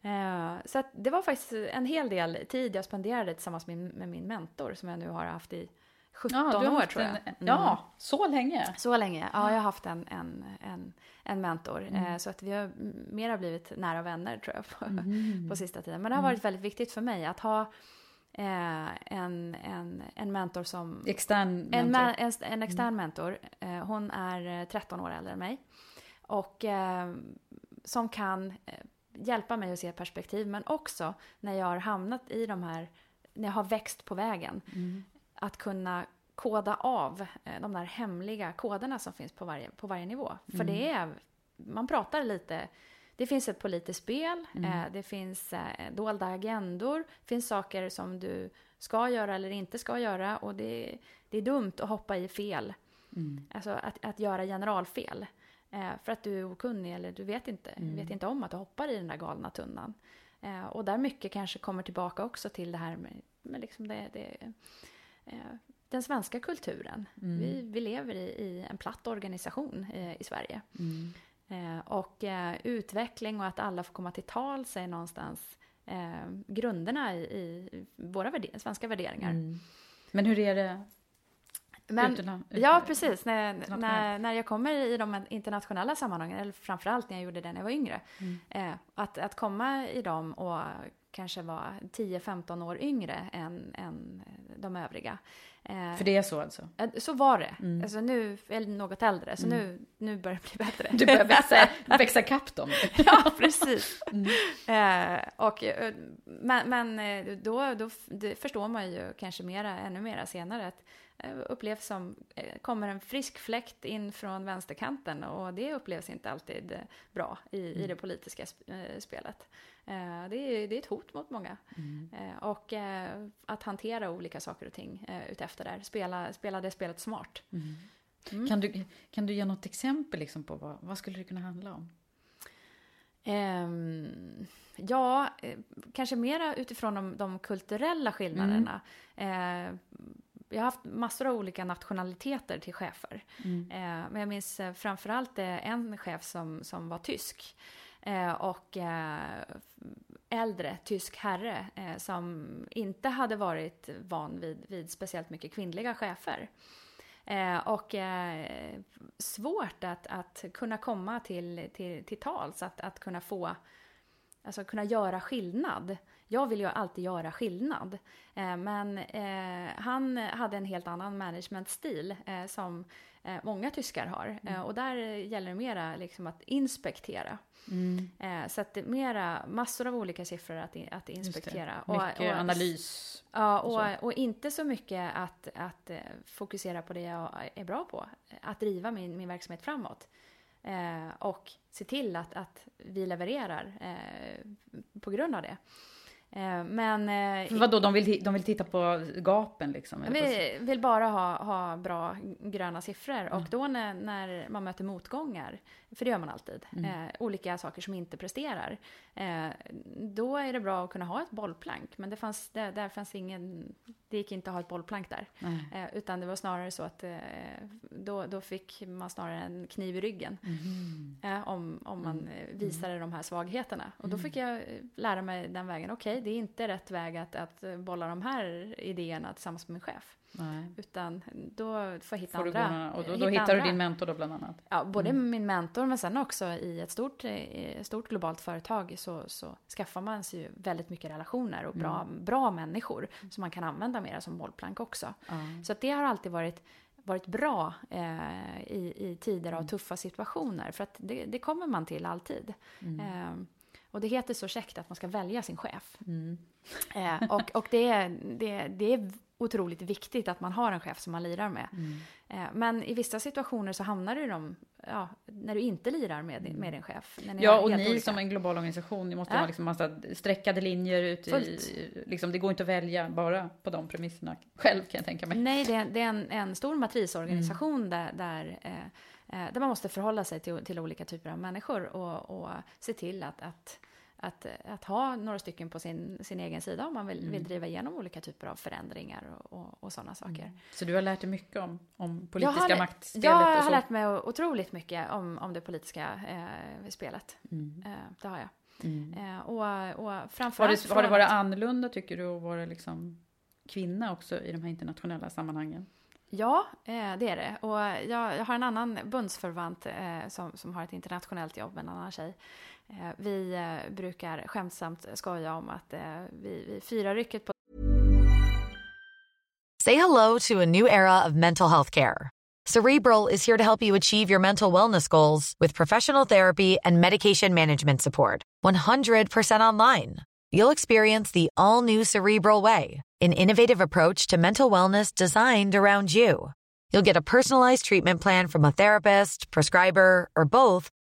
Eh, så det var faktiskt en hel del tid jag spenderade tillsammans med, med min mentor som jag nu har haft i 17 ja, år tror jag. En, ja, mm. så länge? Så länge. Ja, jag har haft en, en, en, en mentor. Mm. Eh, så att vi har mera blivit nära vänner tror jag på, mm. på sista tiden. Men det har varit väldigt viktigt för mig att ha eh, en, en, en mentor som... Extern mentor? En, en, en extern mm. mentor. Eh, hon är 13 år äldre än mig. Och eh, som kan hjälpa mig att se perspektiv, men också när jag har hamnat i de här, när jag har växt på vägen, mm. Att kunna koda av eh, de där hemliga koderna som finns på varje, på varje nivå. För mm. det är, man pratar lite det finns ett politiskt spel, mm. eh, det finns eh, dolda agendor, det finns saker som du ska göra eller inte ska göra och det, det är dumt att hoppa i fel. Mm. Alltså att, att göra generalfel. För att du är okunnig eller du vet inte, mm. vet inte om att du hoppar i den där galna tunnan. Och där mycket kanske kommer tillbaka också till det här med, med liksom det, det den svenska kulturen. Mm. Vi, vi lever i, i en platt organisation eh, i Sverige. Mm. Eh, och eh, utveckling och att alla får komma till tal sig någonstans eh, grunderna i, i våra värder svenska värderingar. Mm. Men hur är det men, utan, utan, ja, precis. När, när, när jag kommer i de internationella sammanhangen, eller framförallt när jag gjorde det när jag var yngre, mm. eh, att, att komma i dem och kanske vara 10-15 år yngre än, än de övriga. Eh, För det är så alltså? Så var det. Mm. Alltså nu jag något äldre, så mm. nu, nu börjar det bli bättre. Du börjar växa, (laughs) växa kapp dem. ja, precis. Mm. Eh, och, eh, men men då, då förstår man ju kanske mera, ännu mera senare att upplevs som, kommer en frisk fläkt in från vänsterkanten och det upplevs inte alltid bra i, i mm. det politiska spelet. Eh, det är, det är ett hot mot många. Mm. Eh, och eh, att hantera olika saker och ting utefter där. Spela, spela det spelet smart. Mm. Mm. Kan, du, kan du ge något exempel liksom på vad, vad skulle det kunna handla om? Um, ja, kanske mera utifrån de, de kulturella skillnaderna. Uh, jag har haft massor av olika nationaliteter till chefer. Mm. Men jag minns framförallt en chef som, som var tysk. Eh, och eh, äldre tysk herre eh, som inte hade varit van vid, vid speciellt mycket kvinnliga chefer. Eh, och eh, svårt att, att kunna komma till, till, till tals, att, att kunna få, alltså kunna göra skillnad. Jag vill ju alltid göra skillnad. Eh, men eh, han hade en helt annan managementstil eh, som många tyskar har. Mm. och där gäller det mera liksom att inspektera. Mm. så att det är mera massor av olika siffror att, att inspektera. Mycket och, och, analys. Ja, och och, och, inte så mycket att, att fokusera på det jag är bra på. Att driva min, min verksamhet framåt. Eh, och se till att, att vi levererar eh, på grund av det. Eh, men... Eh, Vadå, de vill, de vill titta på gapen liksom? Vi vill bara ha, ha bra gröna siffror. Mm. Och då när, när, man möter motgångar, för det gör man alltid, mm. eh, olika saker som inte presterar, eh, då är det bra att kunna ha ett bollplank. Men det fanns, där, där fanns ingen, det gick inte att ha ett bollplank där. Eh, utan det var snarare så att eh, då, då fick man snarare en kniv i ryggen. Mm. om, om man mm. visade de här svagheterna. Och då fick jag lära mig den vägen, okej, okay, det är inte rätt väg att, att bolla de här idéerna tillsammans med min chef. Nej. Utan då får jag hitta får andra. Några, och då, då hittar andra. du din mentor då bland annat? Ja, både mm. min mentor men sen också i ett stort, stort globalt företag så, så skaffar man sig ju väldigt mycket relationer och bra, mm. bra människor som man kan använda mer som bollplank också. Mm. Så att det har alltid varit varit bra eh, i, i tider av mm. tuffa situationer. För att det, det kommer man till alltid. Eh, och det heter så käckt att man ska välja sin chef. Mm. Eh, och och det, är, det, det är otroligt viktigt att man har en chef som man lirar med. Mm. Eh, men i vissa situationer så hamnar du i dem, ja, när du inte lirar med, din, med din chef. ja, och ni olika. som en global organisation, ni måste ja. ha liksom massa streckade linjer ut i, liksom, det går inte att välja bara på de premisserna själv kan jag tänka mig. Nej, det är, det är en, en stor matrisorganisation mm. där, där eh, eh, där man måste förhålla sig till, till olika typer av människor och, och se till att, att att, att ha några stycken på sin, sin egen sida om man vill, mm. vill driva igenom olika typer av förändringar och, och, och sådana saker. Mm. Så du har lärt dig mycket om, om politiska jag har, maktspelet? Jag har lärt mig otroligt mycket om, om det politiska eh, spelet. Mm. Eh, det har jag. Mm. Eh, och, och framförallt... Har det, har det varit annorlunda tycker du att vara liksom kvinna också i de här internationella sammanhangen? Ja, eh, det är det. Och jag, jag har en annan bundsförvant eh, som, som har ett internationellt jobb, en annan tjej. Eh, vi eh, brukar skämtsamt skoja om att eh, vi, vi firar rycket på... Say hello to a new era of mental health care. Cerebral is here to help you achieve your mental wellness goals with professional therapy and medication management support. 100% online. You'll experience the all new Cerebral Way, an innovative approach to mental wellness designed around you. You'll get a personalized treatment plan from a therapist, prescriber, or both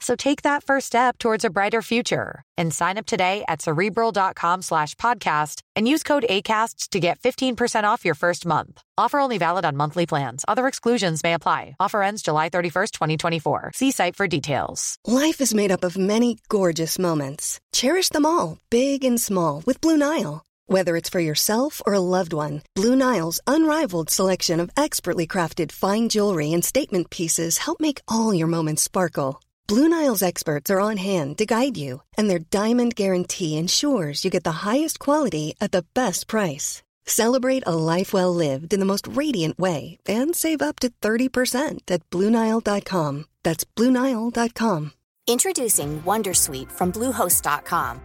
So take that first step towards a brighter future and sign up today at cerebral.com slash podcast and use code ACasts to get 15% off your first month. Offer only valid on monthly plans. Other exclusions may apply. Offer ends July 31st, 2024. See site for details. Life is made up of many gorgeous moments. Cherish them all, big and small, with Blue Nile. Whether it's for yourself or a loved one, Blue Nile's unrivaled selection of expertly crafted fine jewelry and statement pieces help make all your moments sparkle. Blue Nile's experts are on hand to guide you, and their diamond guarantee ensures you get the highest quality at the best price. Celebrate a life well lived in the most radiant way and save up to 30% at BlueNile.com. That's BlueNile.com. Introducing Wondersuite from Bluehost.com.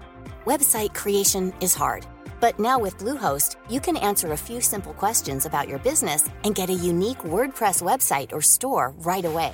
Website creation is hard, but now with Bluehost, you can answer a few simple questions about your business and get a unique WordPress website or store right away.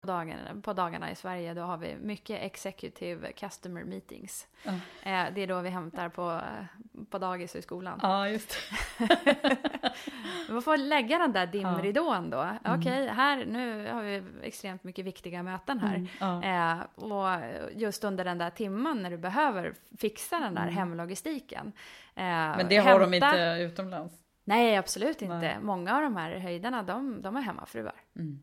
På dagarna, på dagarna i Sverige då har vi mycket executive customer meetings. Ja. Eh, det är då vi hämtar på, på dagis och i skolan. Ja, just Man (laughs) får lägga den där dimridån då. Okej, okay, här nu har vi extremt mycket viktiga möten här. Mm, ja. eh, och just under den där timman när du behöver fixa den där Mm. hemlogistiken. Eh, Men det har de inte utomlands. Nej, absolut inte. Nej. Många av de här höjderna, de, de är hemmafruar. Mm.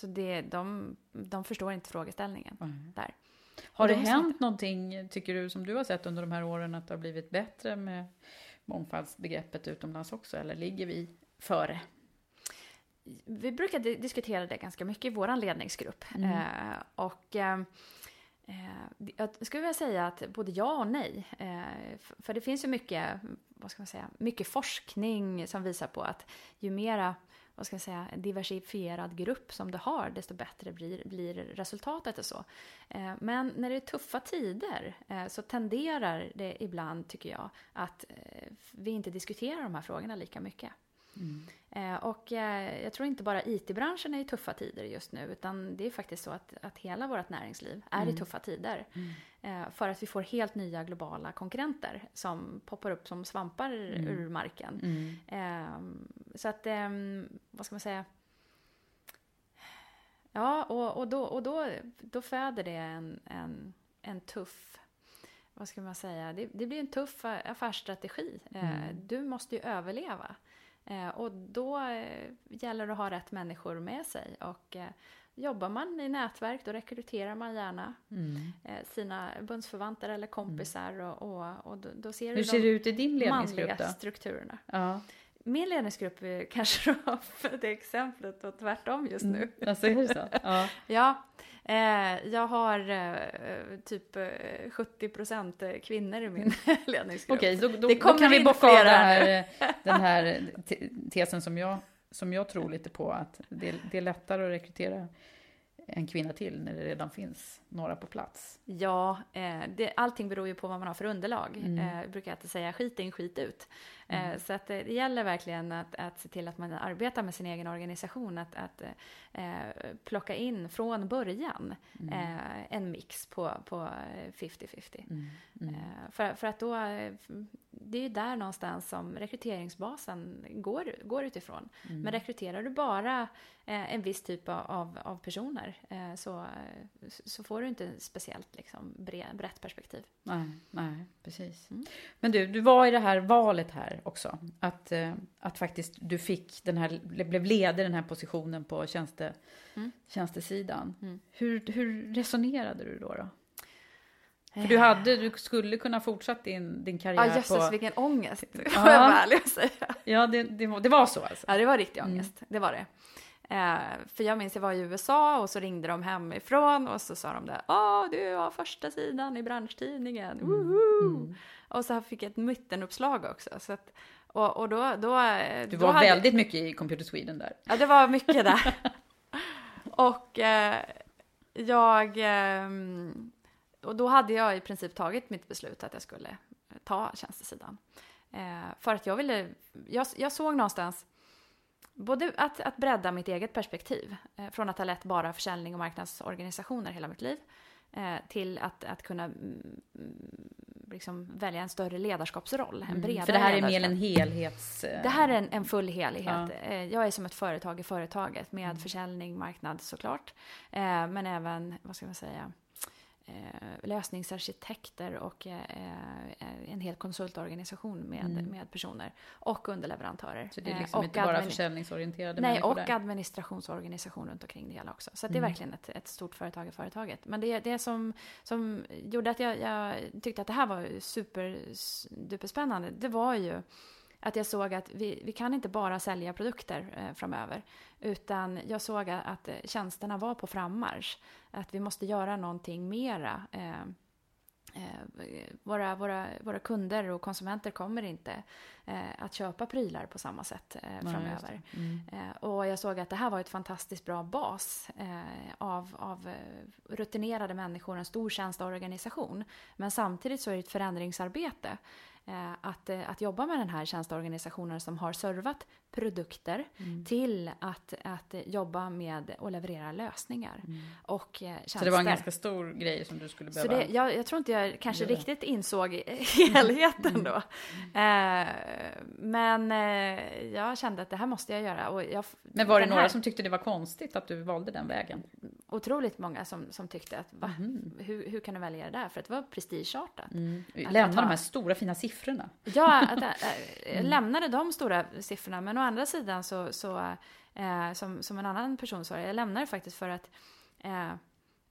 Så det, de, de förstår inte frågeställningen Mm. där. Har det de måste- hänt någonting, tycker du, som du har sett under de här åren, att det har blivit bättre med mångfaldsbegreppet utomlands också, eller ligger vi före? Vi brukar di- diskutera det ganska mycket i vår ledningsgrupp. Mm. Eh, och eh, eh, jag skulle vilja säga att både ja och nej. Eh, för det finns ju mycket, vad ska man säga, mycket forskning som visar på att ju mera vad ska jag säga, diversifierad grupp som du har, desto bättre blir, blir resultatet och så. Eh, men när det är tuffa tider eh, så tenderar det ibland, tycker jag, att eh, vi inte diskuterar de här frågorna lika mycket. Eh, och eh, jag tror inte bara IT-branschen är i tuffa tider just nu, utan det är faktiskt så att, att hela vårt näringsliv är i tuffa tider. Eh, för att vi får helt nya globala konkurrenter som poppar upp som svampar ur marken. Eh, så att, eh, vad ska man säga? Ja, och, och, då, och då, då föder det en, en, en tuff vad ska man säga, det, det blir en tuff affärsstrategi. Eh, Du måste ju överleva. Eh, och då eh, gäller det att ha rätt människor med sig. Och eh, jobbar man i nätverk då rekryterar man gärna eh, sina bundsförvanter eller kompisar. Och, och, och då, ser Hur ser de det ut i din ledningsgrupp manliga då? strukturerna. Ja, Min ledningsgrupp kanske (laughs) då för det exemplet och tvärtom just nu. alltså är så? Ja. (laughs) Ja, eh, jag har eh, typ eh, 70% kvinnor i min (laughs) ledningsgrupp. Okej, då, då, då kommer kan vi bocka av här eh, den här te- tesen som jag, som jag tror lite på, att det, det är lättare att rekrytera en kvinna till när det redan finns några på plats. Ja, eh, det, allting beror ju på vad man har för underlag. Mm. Eh, jag brukar alltid säga skit in, skit ut. Eh, så att, eh, det gäller verkligen att, att se till att man arbetar med sin egen organisation. Att, att eh, plocka in från början Mm. eh, en mix på, på eh, 50-50. Mm. Eh, för, för att då, det är ju där någonstans som rekryteringsbasen går, går utifrån. Mm. Men rekryterar du bara eh, en viss typ av, av, personer eh, så, eh, så får du inte speciellt liksom, bre, brett perspektiv. Nej, nej, precis. Mm. Men du, du var i det här valet här också. Att, att faktiskt du fick den här, blev ledig den här positionen på tjänste, Mm. tjänstesidan. Mm. Hur, hur resonerade du då? då? För du, hade, du skulle kunna fortsatt din, din karriär Ja, jösses på... vilken ångest, (laughs) får Ja. jag vara ärlig och säga. Ja, det, det, var, det var så alltså? Ja, det var riktig ångest, det var det. Eh, för jag minns jag var i USA och så ringde de hemifrån och så sa de det. Åh, du har första sidan i branschtidningen, woho! Och så fick jag ett mittenuppslag också. Så att, och, och då, då, Du då var hade- väldigt mycket i Computer Sweden där. Ja, det var mycket där. (laughs) och eh, jag... ehm, och då hade jag i princip tagit mitt beslut att jag skulle ta tjänstesidan. Eh, för att jag ville... Jag, jag såg någonstans både att, att bredda mitt eget perspektiv eh, från att ha lett bara försäljning och marknadsorganisationer hela mitt liv eh, till att, att kunna mm, liksom välja en större ledarskapsroll, en bredare Mm. För det här är mer en helhets... eh, Det här är en, en full helhet. Ja. Eh, Jag är som ett företag i företaget med försäljning, marknad såklart. Eh, Men även, vad ska man säga, eh, lösningsarkitekter och eh, eh, en hel konsultorganisation med, med personer. Och underleverantörer. Så det är Eh, liksom och inte bara försäljningsorienterade Nej, och där. administrationsorganisation runt omkring det hela också. Så det är verkligen ett, ett stort företag i företaget. Men det, det som, som gjorde att jag, jag tyckte att det här var super duperspännande, det var ju att jag såg att vi, vi kan inte bara sälja produkter eh, framöver. Utan jag såg att, eh, tjänsterna var på frammarsch. Att vi måste göra någonting mera. Eh, eh, våra, våra, våra kunder och konsumenter kommer inte eh, att köpa prylar på samma sätt eh, framöver. det. Mm. Och jag såg att det här var ett fantastiskt bra bas av, av rutinerade människor, en stor tjänsteorganisation. Men samtidigt så är det ett förändringsarbete. Eh, att, eh, att jobba med den här tjänsteorganisationen som har servat produkter Mm. till att, att jobba med och leverera lösningar. Och eh, Så det var en tjänster. ganska stor grej som du skulle Så behöva... det, jag, jag tror inte jag kanske göra. riktigt insåg helheten då. Eh, men eh, jag kände att det här måste jag göra. Och jag, Men var det några här- som tyckte det var konstigt att du valde den vägen? Otroligt många som, som tyckte att va? Hur, hur kan du välja det där? För att det var prestigeartat. Att- Lämna de här stora fina siffrorna. Ja, (laughs) att, äh, jag lämnade de stora siffrorna. Men å andra sidan så, så eh, som, som en annan person sa, jag lämnade faktiskt för att eh,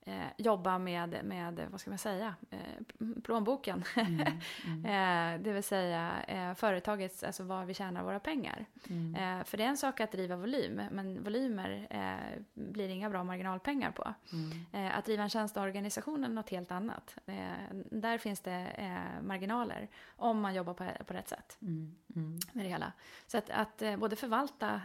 eh, jobba med, med, vad ska man säga, eh, plånboken. (laughs) eh, det vill säga eh, företagets, alltså var vi tjänar våra pengar. Eh, för det är en sak att driva volym, men volymer eh, blir inga bra marginalpengar på. Eh, att driva en tjänsteorganisation är något helt annat. Där finns det marginaler om man jobbar på, på rätt sätt med det hela. Så att, att både förvalta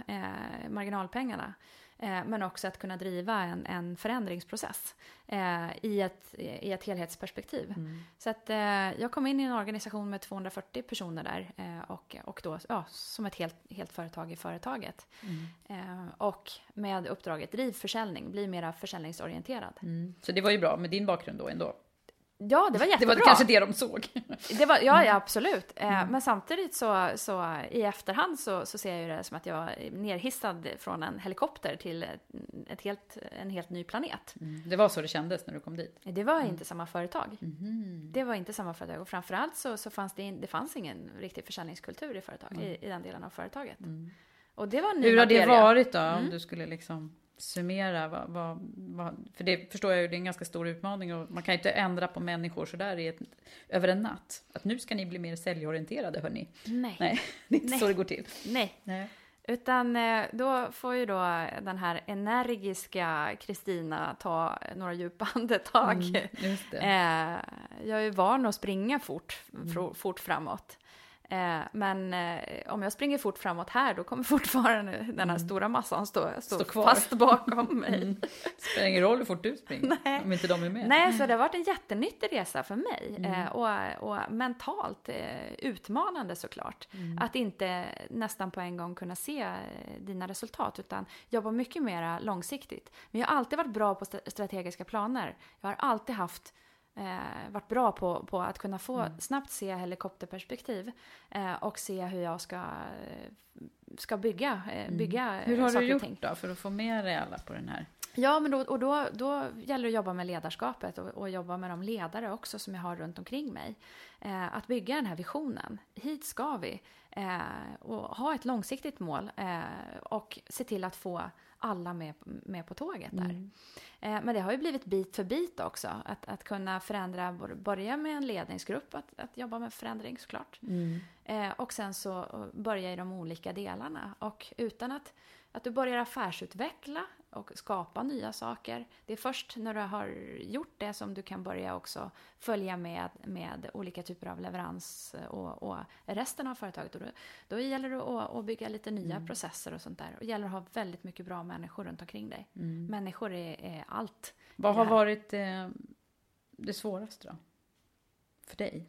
marginalpengarna men också att kunna driva en, en förändringsprocess eh, i, ett, i ett helhetsperspektiv. Så att eh, jag kom in i en organisation med 240 personer där eh, och, och då ja, som ett helt, helt företag i företaget. Eh, och med uppdraget driv försäljning, bli mera försäljningsorienterad. Så det var ju bra med din bakgrund då ändå. Ja, det var Det jättebra. var kanske det de såg. Det var, ja, ja, absolut. Eh, Men samtidigt så, så i efterhand så, så ser jag ju det som att jag är nerhissad från en helikopter till ett helt, en helt ny planet. Det var så det kändes när du kom dit. Det var inte samma företag. Det var inte samma företag. Och framförallt så, så fanns det, in, det fanns ingen riktig försäljningskultur i, företag, i, i den delen av företaget. Och det var Hur har det varit då om du skulle liksom summera? Vad, vad, vad, för det förstår jag ju, det är en ganska stor utmaning och man kan ju inte ändra på människor sådär i ett, över en natt. Att nu ska ni bli mer säljorienterade hörni. Nej. Nej, (laughs) det är inte Nej. så det går till. Nej. Nej. Utan eh, då får ju då den här energiska Kristina ta några djupa (laughs) andetag. Mm. Eh, jag är ju van att springa fort, fro- fort framåt. Eh, men eh, om jag springer fort framåt här, då kommer (laughs) fortfarande den här stora massan stå, stå, Stå kvar. fast bakom (laughs) mig. Mm. Spelar ingen roll hur fort du springer Nej. om inte de är med. Nej, så det har varit en jättenyttig resa för mig. Eh, och, och mentalt utmanande såklart. Att inte nästan på en gång kunna se dina resultat, utan jobba mycket mer långsiktigt. Men jag har alltid varit bra på st- strategiska planer. Jag har alltid haft eh, varit bra på, på att kunna få snabbt se helikopterperspektiv eh, och se hur jag ska, eh, ska bygga, eh, bygga Hur har saker du gjort ting. då för att få med dig alla på den här? Ja, men då, och då, då gäller det att jobba med ledarskapet och, och jobba med de ledare också som jag har runt omkring mig. Eh, att bygga den här visionen. Hit ska vi. Eh, och ha ett långsiktigt mål eh, och se till att få alla med, med på tåget där. Eh, men det har ju blivit bit för bit också. Att, att kunna förändra, börja med en ledningsgrupp, att, att jobba med förändring såklart. Eh, och sen så börja i de olika delarna. Och utan att, att du börjar affärsutveckla och skapa nya saker. Det är först när du har gjort det som du kan börja också följa med med olika typer av leverans och, och resten av företaget. Och då, då gäller det att, att bygga lite nya processer och sånt där. Och det gäller att ha väldigt mycket bra människor runt omkring dig. Människor är, är allt. Vad har varit eh, det svåraste då? För dig?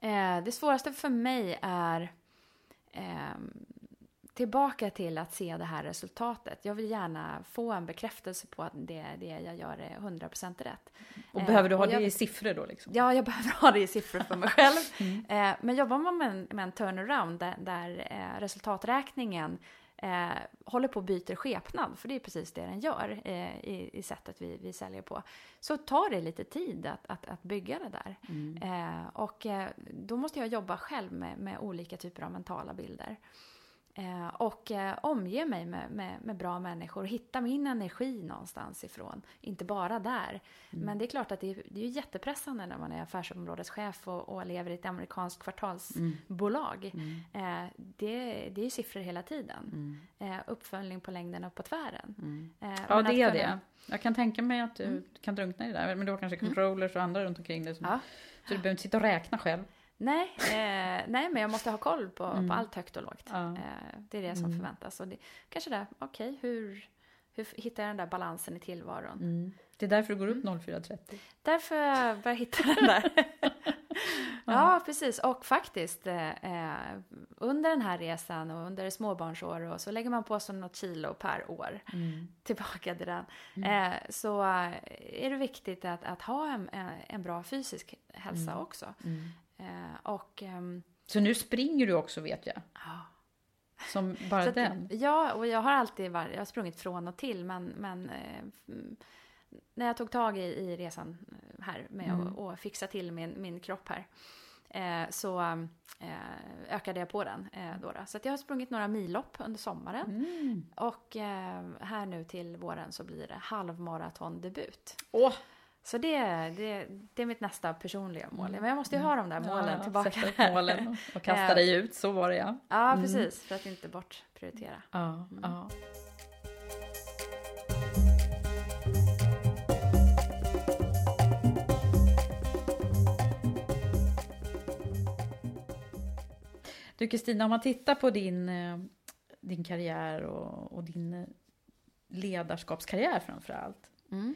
Eh, det svåraste för mig är ehm, tillbaka till att se det här resultatet. Jag vill gärna få en bekräftelse på att det, det jag gör är 100% rätt. Och Eh, behöver du ha det jag- i siffror då liksom? Ja, jag behöver ha det i siffror för mig själv. (laughs) Eh, men jobbar man med en, med en turnaround där, där eh, resultaträkningen eh, håller på att byta skepnad, för det är precis det den gör eh, i, i sättet vi, vi säljer på, så tar det lite tid att, att, att bygga det där. Eh, och då måste jag jobba själv med, med olika typer av mentala bilder. Eh, och eh, omge mig med, med, med bra människor, hitta min energi någonstans ifrån. Inte bara där. Men det är klart att det är, det är jättepressande när man är affärsområdeschef och, och lever i ett amerikanskt kvartalsbolag. Eh, det, det är ju siffror hela tiden. Eh, uppföljning på längden och på tvären. Eh, Ja, det är det. Jag kan tänka mig att du kan drunkna i det där, men du har kanske controllers och andra runt omkring dig. Som, Ja. Så du behöver inte sitta och räkna själv. Nej, eh, nej, men jag måste ha koll på, på allt högt och lågt. Ja. Eh, det är det som förväntas. Och det, kanske det, okej, hur, hur hittar jag den där balansen i tillvaron? Det är därför du går upp 04.30. Därför jag börjar hitta den där. (laughs) ja, precis. Och faktiskt, eh, eh, under den här resan och under småbarnsår och så lägger man på sig något kilo per år. (laughs) Tillbaka till den. Eh, så eh, är det viktigt att, att ha en en bra fysisk hälsa också. Eh, och ehm, Så nu springer du också vet jag. ja. Som bara att, den. Ja, och jag har alltid varit, jag har sprungit från och till, men, men eh, när jag tog tag i, i resan eh, här med Mm. att och fixa till min, min kropp här, eh, så eh, ökade jag på den eh, då. då. Så jag har sprungit några millopp under sommaren. Mm. Och här nu till våren så blir det halvmaratondebut. Åh! Så det, det, det är mitt nästa personliga mål. Men jag måste ju ha de där målen Mm. Ja, tillbaka. Sätta upp målen och- (laughs) kasta Eh, dig ut, så var det ja. Ja, precis. För att inte bortprioritera. Ja, ja. Du Kristina, om man tittar på din, eh, din karriär och, och din eh, ledarskapskarriär framför allt. Mm.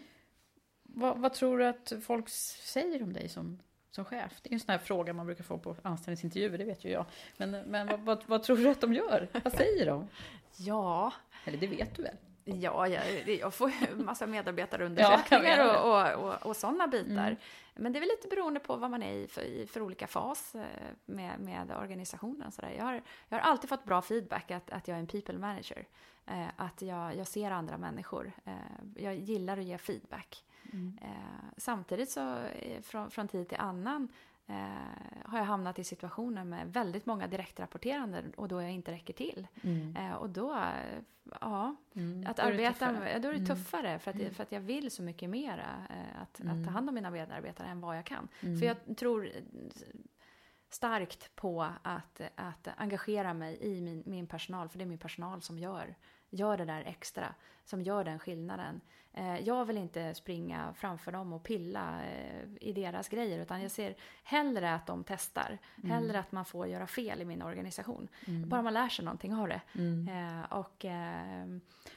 Vad, vad tror du att folk säger om dig som, som chef? Det är en sån här fråga man brukar få på anställningsintervjuer, det vet ju jag. Men, men vad, vad, vad tror du att de gör? Vad säger de? Ja, Eller det vet du väl? Ja, jag, jag får en massa Ja, medarbetarundersökningar menar och, och, och, och sådana bitar. Mm. Men det är väl lite beroende på vad man är i för, i för olika fas eh, med, med organisationen. Så där. Jag, har, jag har alltid fått bra feedback att, att jag är en people manager. Eh, att jag, jag ser andra människor. Eh, jag gillar att ge feedback. Eh, samtidigt så eh, från, från tid till annan eh, har jag hamnat i situationer med väldigt många direktrapporterande och då jag inte räcker till. Eh, och då, eh, ja, att Mm. Då är det arbeta med, då är det Mm. tuffare för att, jag, för att jag vill så mycket mera eh, att, Mm. att ta hand om mina medarbetare än vad jag kan. För jag tror starkt på att, att engagera mig i min, min personal, för det är min personal som gör, gör det där extra, som gör den skillnaden. Eh, jag vill inte springa framför dem och pilla eh, i deras grejer, utan jag ser hellre att de testar, hellre att man får göra fel i min organisation. Bara man lär sig någonting av det. Eh, och, eh,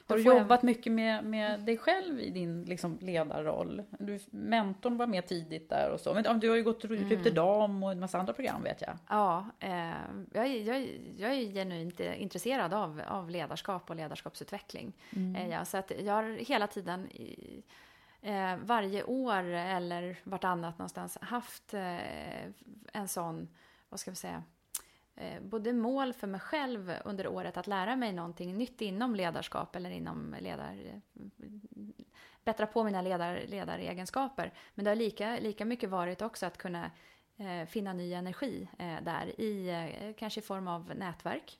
då Har du får jag- jobbat mycket med, med dig själv i din liksom, ledarroll? Du, mentorn var med tidigt där och så. Men du har ju gått ut Mm. Dam och en massa andra program vet jag. Ja, eh, jag, är, jag, jag är genuint intresserad av, av ledarskap och ledarskapsutveckling. Eh, ja, så att jag har hela tiden, i, eh, varje år eller vartannat någonstans, haft eh, en sån, vad ska vi säga, eh, både mål för mig själv under året att lära mig någonting nytt inom ledarskap eller inom ledar... bättra på mina ledar, ledaregenskaper. Men det har lika, lika mycket varit också att kunna eh, finna ny energi eh, där i eh, kanske i form av nätverk.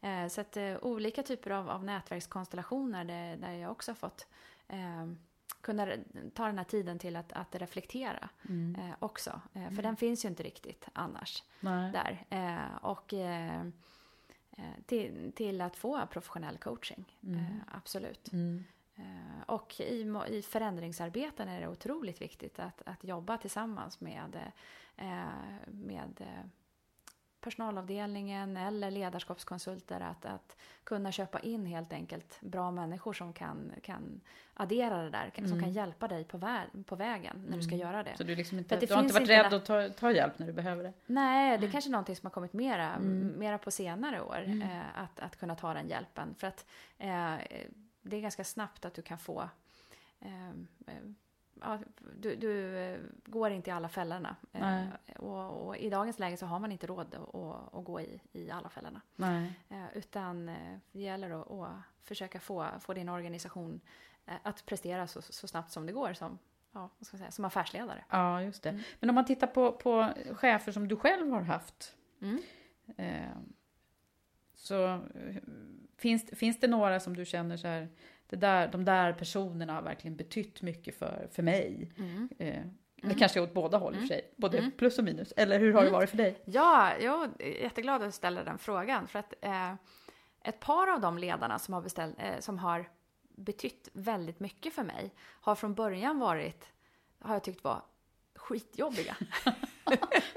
Eh, så att olika typer av, av nätverkskonstellationer där, där jag också har fått eh, kunna ta den här tiden till att, att reflektera eh, också. Eh, för den finns ju inte riktigt annars Nej. där. Eh, och eh, eh, till, till att få professionell coaching, eh, absolut. Mm. Och i, i förändringsarbeten är det otroligt viktigt att, att jobba tillsammans med, med personalavdelningen eller ledarskapskonsulter. Att, att kunna köpa in helt enkelt bra människor som kan, kan addera det där. Som kan hjälpa dig på, vä- på vägen när du ska göra det. Så du, liksom inte, det du har inte varit inte rädd att ta, ta hjälp när du behöver det? Nej, det är kanske är någonting som har kommit mera, mera på senare år. Eh, att, att kunna ta den hjälpen. För att eh, det är ganska snabbt att du kan få... Eh, eh, ja, du, du eh, går inte i alla fällorna. Eh, och, och i dagens läge så har man inte råd att, att, att gå i, i alla fällorna. Eh, utan eh, det gäller att, att försöka få, få din organisation eh, att prestera så, så snabbt som det går som, ja, vad ska man säga, som affärsledare. Ja, just Mm. det. Men om man tittar på, på chefer som du själv har haft. Mm. Eh, så finns, finns det några som du känner så här, det där, de där personerna har verkligen betytt mycket för, för mig. Mm. Eh, Det kanske är åt båda håll i och för sig, både plus och minus. Eller hur har Mm. det varit för dig? Ja, jag är jätteglad att du ställer den frågan. För att eh, ett par av de ledarna som har, beställt, eh, som har betytt väldigt mycket för mig har från början varit, har jag tyckt var skitjobbiga. (laughs)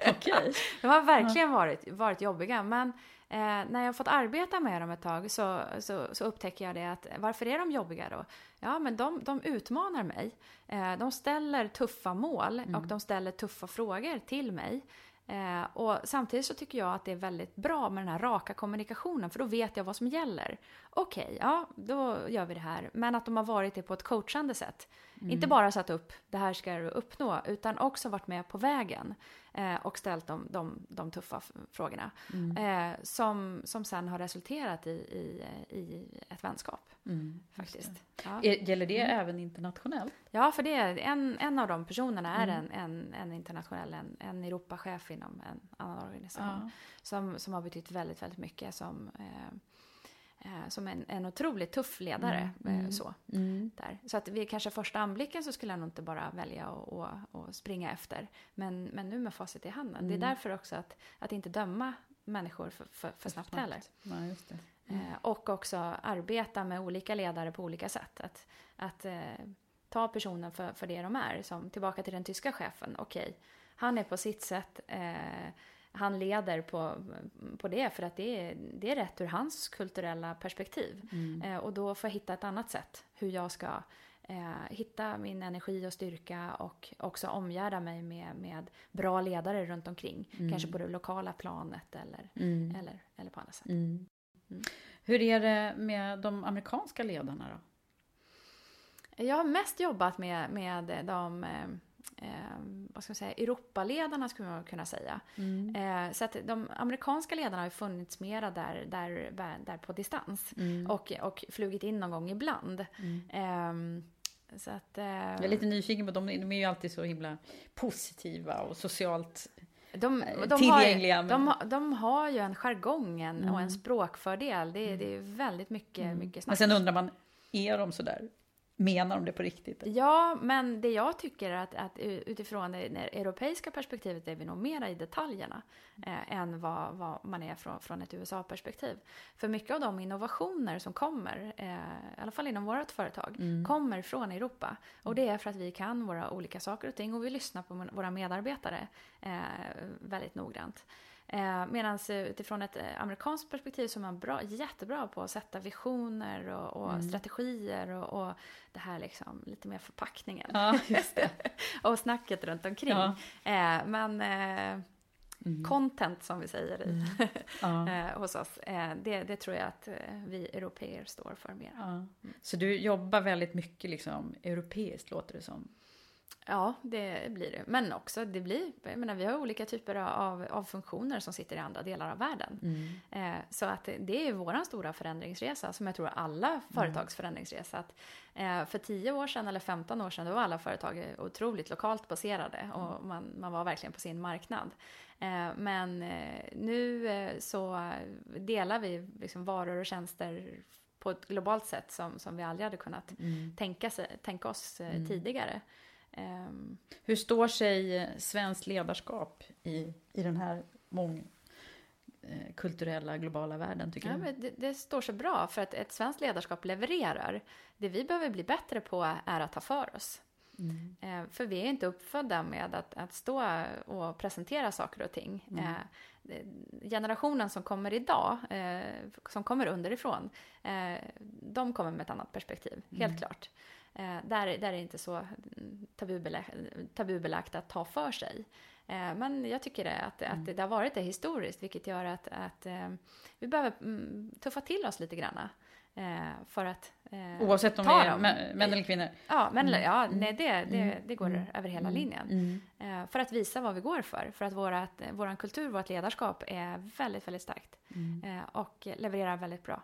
Okej. (laughs) De har verkligen varit, varit jobbiga. Men eh, när jag har fått arbeta med dem ett tag så, så, så, upptäcker jag det att varför är de jobbiga då? Ja, men de, de utmanar mig. Eh, de ställer tuffa mål Mm. och de ställer tuffa frågor till mig. Eh, och samtidigt så tycker jag att det är väldigt bra med den här raka kommunikationen för då vet jag vad som gäller. Okej, ja, då gör vi det här. Men att de har varit det på ett coachande sätt. Inte bara satt upp, det här ska du uppnå, utan också varit med på vägen eh, och ställt de, de, de tuffa frågorna. Eh, som, som sen har resulterat i, i, i ett vänskap. faktiskt. Ja. Är- Gäller det även internationellt? Ja, för det är en, en av de personerna är en, en, en internationell, en, en Europachef inom en annan organisation. Ja. Som, som har betytt väldigt, väldigt mycket som, eh, som en, en otroligt tuff ledare. Eh, så, där. så att vid kanske första anblicken så skulle jag nog inte bara välja att springa efter. Men, men nu med facit i handen. Det är därför också att, att inte döma människor för, för, för snabbt heller. Nej, just det. Eh, och också arbeta med olika ledare på olika sätt. Att, att eh, ta personen för, för det de är. Som tillbaka till den tyska chefen. Okej, han är på sitt sätt. Eh, han leder på, på det för att det är, det är rätt ur hans kulturella perspektiv. Eh, och då får jag hitta ett annat sätt. Hur jag ska eh, hitta min energi och styrka och också omgärda mig med, med bra ledare runt omkring. Kanske på det lokala planet eller, eller, eller på andra sätt. Hur är det med de amerikanska ledarna då? Jag har mest jobbat med, med de eh, eh, vad ska man säga, Europaledarna skulle man kunna säga. Eh, så att de amerikanska ledarna har ju funnits mera där, där, där på distans. Och, och flugit in någon gång ibland. Ehm, så att, eh, Jag är lite nyfiken på dem, de är ju alltid så himla positiva och socialt de, eh, de, har ju, tillgängliga, men- de, har- de har ju en jargong en, och en språkfördel. Det, det är väldigt mycket, mycket Men snack. sen undrar man, är de sådär? Menar de det på riktigt? Ja, men det jag tycker är att, att utifrån det det europeiska perspektivet är vi nog mera i detaljerna eh, än vad, vad man är från, från ett USA-perspektiv. För mycket av de innovationer som kommer, eh, i alla fall inom vårt företag, kommer från Europa. Och det är för att vi kan våra olika saker och ting och vi lyssnar på våra medarbetare eh, väldigt noggrant. Eh, Medan utifrån ett eh, amerikanskt perspektiv så är man bra, jättebra på att sätta visioner och, och strategier och, och det här liksom lite mer förpackningen. Ja, (laughs) och snacket runt omkring. Ja. Eh, men eh, content som vi säger i, (laughs) Ja. eh, hos oss, eh, det, det tror jag att vi europeer står för mer. Ja. Så du jobbar väldigt mycket liksom europeiskt låter det som. Ja, det blir det. Men också, det blir, jag menar, vi har olika typer av, av funktioner som sitter i andra delar av världen. Eh, så att det- är vår stora förändringsresa, som jag tror alla företags förändringsresa. Att, eh, för 10 år sedan eller 15 år sedan, då var alla företag otroligt lokalt baserade och man, man var verkligen på sin marknad. Eh, men eh, nu eh, så delar vi liksom varor och tjänster på ett globalt sätt som, som vi aldrig hade kunnat tänka, sig, tänka oss eh, tidigare. Ehm, Hur står sig eh, svenskt ledarskap i, i den här mång, eh, globala världen tycker Ja, du? men det, det står sig bra för att ett svenskt ledarskap levererar. Det vi behöver bli bättre på är att ta för oss. Eh, för vi är inte uppfödda med att, att stå och presentera saker och ting. Eh, det- generationen som kommer idag, eh, som kommer underifrån, eh, de kommer med ett annat perspektiv, helt klart. Eh, där, där är det inte så mm, tabubelagt, tabubelagt att ta för sig. Eh, men jag tycker det, att, att det har varit det historiskt, vilket gör att, att eh, vi behöver mm, tuffa till oss lite grann. Eh, för att eh, Oavsett om vi är dem. män eller kvinnor? Ja, men ja, nej, det, det, det går över hela linjen. Eh, för att visa vad vi går för. För att vårat, våran kultur, vårt ledarskap är väldigt, väldigt starkt. Eh, och levererar väldigt bra.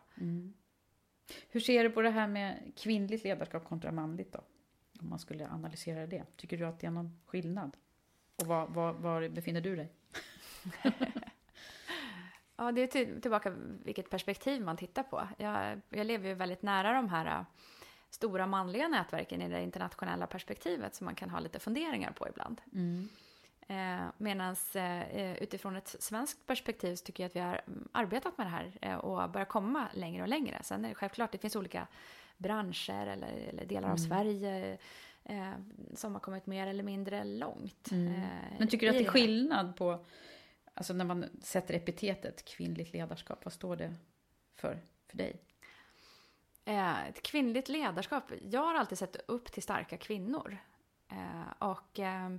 Hur ser du på det här med kvinnligt ledarskap kontra manligt då? Om man skulle analysera det. Tycker du att det är någon skillnad? Och var, var, var befinner du dig? (laughs) Ja, det är till, tillbaka vilket perspektiv man tittar på. Jag, jag lever ju väldigt nära de här äh, stora manliga nätverken i det internationella perspektivet som man kan ha lite funderingar på ibland. Eh, Medan eh, utifrån ett svenskt perspektiv så tycker jag att vi har mm, arbetat med det här eh, och börjar komma längre och längre. Sen är det självklart, det finns olika branscher eller, eller delar av Mm. Sverige eh, som har kommit mer eller mindre långt. Mm. eh, Men tycker du att det är skillnad på, alltså när man sätter epitetet kvinnligt ledarskap, vad står det för, för dig? Eh, ett kvinnligt ledarskap. Jag har alltid sett upp till starka kvinnor. Eh, och eh,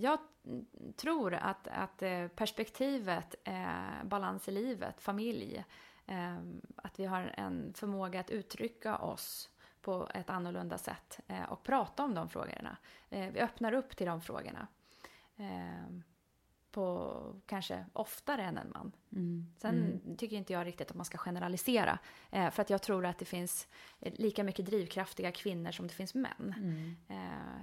jag tror att, att eh, perspektivet eh, balans i livet, familj, eh, att vi har en förmåga att uttrycka oss på ett annorlunda sätt eh, och prata om de frågorna. Eh, vi öppnar upp till de frågorna. Eh, på kanske oftare än en man. Sen tycker inte jag riktigt att man ska generalisera. Eh, för att jag tror att det finns eh, lika mycket drivkraftiga kvinnor som det finns män. Eh,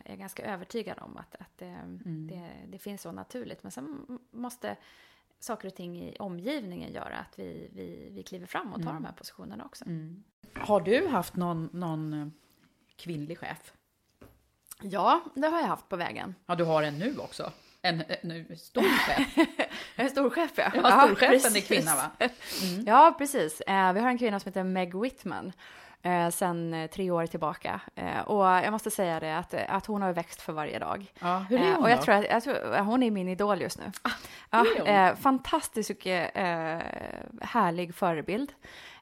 jag är ganska övertygad om att, att eh, det, det finns så naturligt. Men sen måste saker och ting i omgivningen göra att vi, vi, vi kliver fram och tar de här positionerna också. Har du haft någon, någon eh, kvinnlig chef? Ja, det har jag haft på vägen. Ja, du har en nu också. En, (laughs) en stor chef. En storchef, ja. Ja, storchefen är kvinna, va? (laughs) Ja, precis. Eh, vi har en kvinna som heter Meg Whitman eh, sen eh, tre år tillbaka. Eh, och jag måste säga det att, att hon har växt för varje dag. Ja, hur är hon Eh, och jag då? tror att jag tror, hon är min idol just nu. det ja, eh, fantastisk eh, härlig förebild.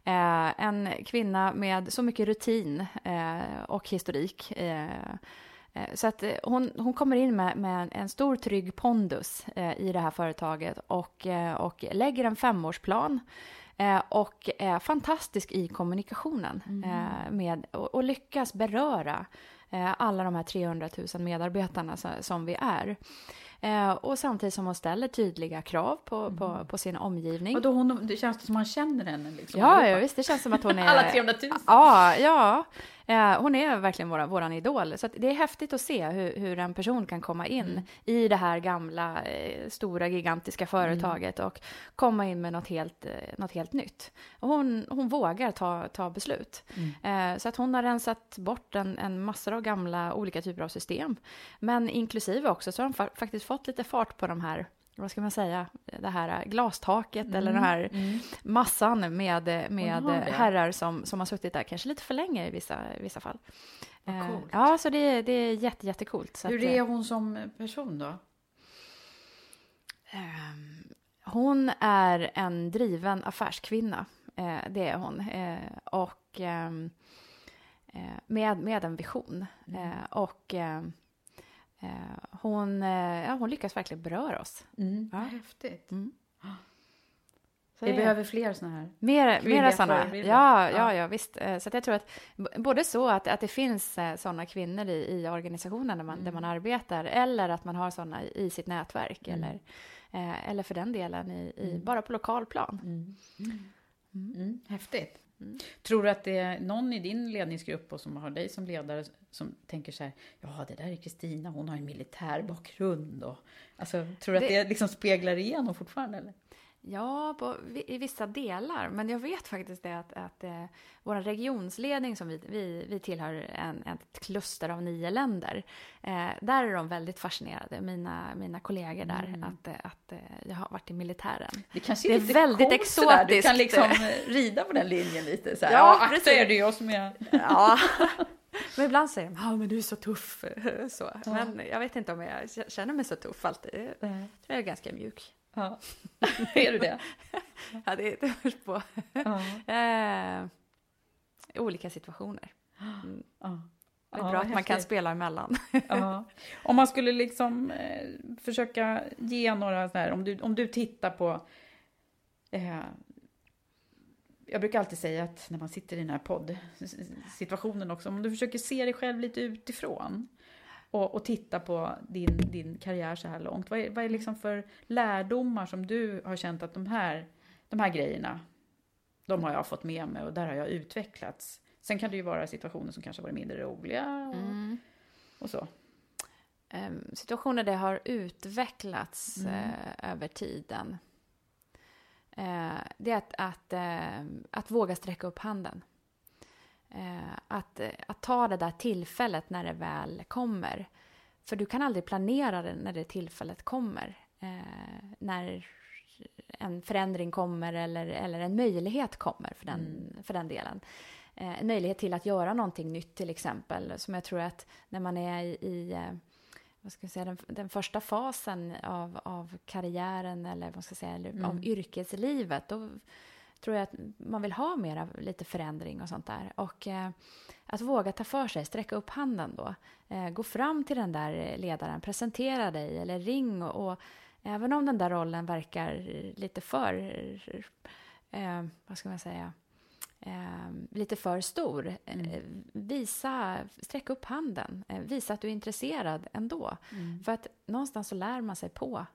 Eh, en kvinna med så mycket rutin eh, och historik. Eh, så att eh, hon, hon kommer in med, med en stor trygg pondus eh, i det här företaget och, och lägger en femårsplan. Och är fantastisk i kommunikationen eh, med, och, och lyckas beröra alla de här 300 000 medarbetarna som vi är. Och samtidigt som hon ställer tydliga krav på, på, på sin omgivning. Och då hon, det känns som man känner henne liksom. Ja, ja, visst, det känns som att hon (laughs) är... Alla 300 000. Ja, ja. Eh, hon är verkligen våran, våran idol. Så det är häftigt att se hur, hur en person kan komma in Mm. i det här gamla, eh, stora, gigantiska företaget och komma in med något helt, eh, helt nytt. Och hon, hon vågar ta, ta beslut. Mm. Eh, så att hon har rensat bort en, en massor av gamla olika typer av system. Men inklusive också så har hon fa- faktiskt fått lite fart på de här vad ska man säga, det här glastaket eller den här massan med, med Mm. herrar som, som har suttit där kanske lite för länge i vissa, vissa fall. Vad Eh, coolt. Ja, så det, det är jätte, jättecoolt. Hur är eh, hon som person då? ehm, hon är en driven affärskvinna, eh, det är hon. Och ehm, eh, med, med en vision. Mm. Och ehm, eh, hon, eh, ja, hon lyckas verkligen beröra oss. Mm. Ja. Häftigt. Så Vi det- behöver fler såna här. Mer, mera sådana. Ja, ja, Ja. visst. Eh, Så att jag tror att både så att, att det finns sådana kvinnor i, i organisationen där man, där Mm. man arbetar eller att man har sådana i sitt nätverk eller, eh, eller för den delen i, i, bara på lokal plan. Mm. Tror du att det är någon i din ledningsgrupp och som har dig som ledare som tänker så här, ja det där är Kristina, hon har en militär bakgrund och alltså, tror du att Det- det liksom speglar igenom fortfarande eller? Ja, på, i vissa delar. Men jag vet faktiskt det att, att eh, vår regionsledning som vi, vi, vi tillhör en, ett kluster av nio länder. Eh, där är de väldigt fascinerade, mina, mina kollegor där, att, eh, att eh, jag har varit i militären. Det kanske Det är lite väldigt sådär. Du kan exotiskt. liksom eh, rida på den linjen lite så här. Ja, Ja, akta er, det är jag som är... Ja. (laughs) Men ibland säger de, ja men du är så tuff. (laughs) Så. Men jag vet inte om jag känner mig så tuff alltid. Jag tror jag är ganska mjuk. Ja. (laughs) är du det? Ja, det, det beror på. Eh, olika situationer. Mm. Ja. Det är Ja, bra att man kan häftigt. spela emellan. (laughs) Ja. Om man skulle liksom eh, försöka ge några så här, om du, om du tittar på eh, jag brukar alltid säga att när man sitter i den här poddsituationen också, om du försöker se dig själv lite utifrån och, och titta på din, din karriär så här långt, vad är, vad är liksom för lärdomar som du har känt att de här, de här grejerna, de har jag fått med mig och där har jag utvecklats. Sen kan det ju vara situationer som kanske varit mindre roliga och, Mm. och så. Em, situationer där har utvecklats Mm. eh, över tiden. Eh, det är att, att, eh, att våga sträcka upp handen. Eh, att, eh, att ta det där tillfället när det väl kommer. För du kan aldrig planera det när det tillfället kommer. Eh, när en förändring kommer eller, eller en möjlighet kommer för den, för den delen. en möjlighet till att göra någonting nytt till exempel. Som jag tror att när man är i, i vad ska jag säga, den, den, första fasen av, av karriären eller vad ska jag säga, eller mm. av yrkeslivet, då tror jag att man vill ha mer av lite förändring och sånt där. Och eh, att våga ta för sig, sträcka upp handen då. Eh, gå fram till den där ledaren, presentera dig eller ring och, och även om den där rollen verkar lite för, eh, vad ska man säga, eh, lite för stor. Eh, mm. visa, sträck upp handen, eh, visa att du är intresserad ändå. Mm. För att någonstans så lär man sig på,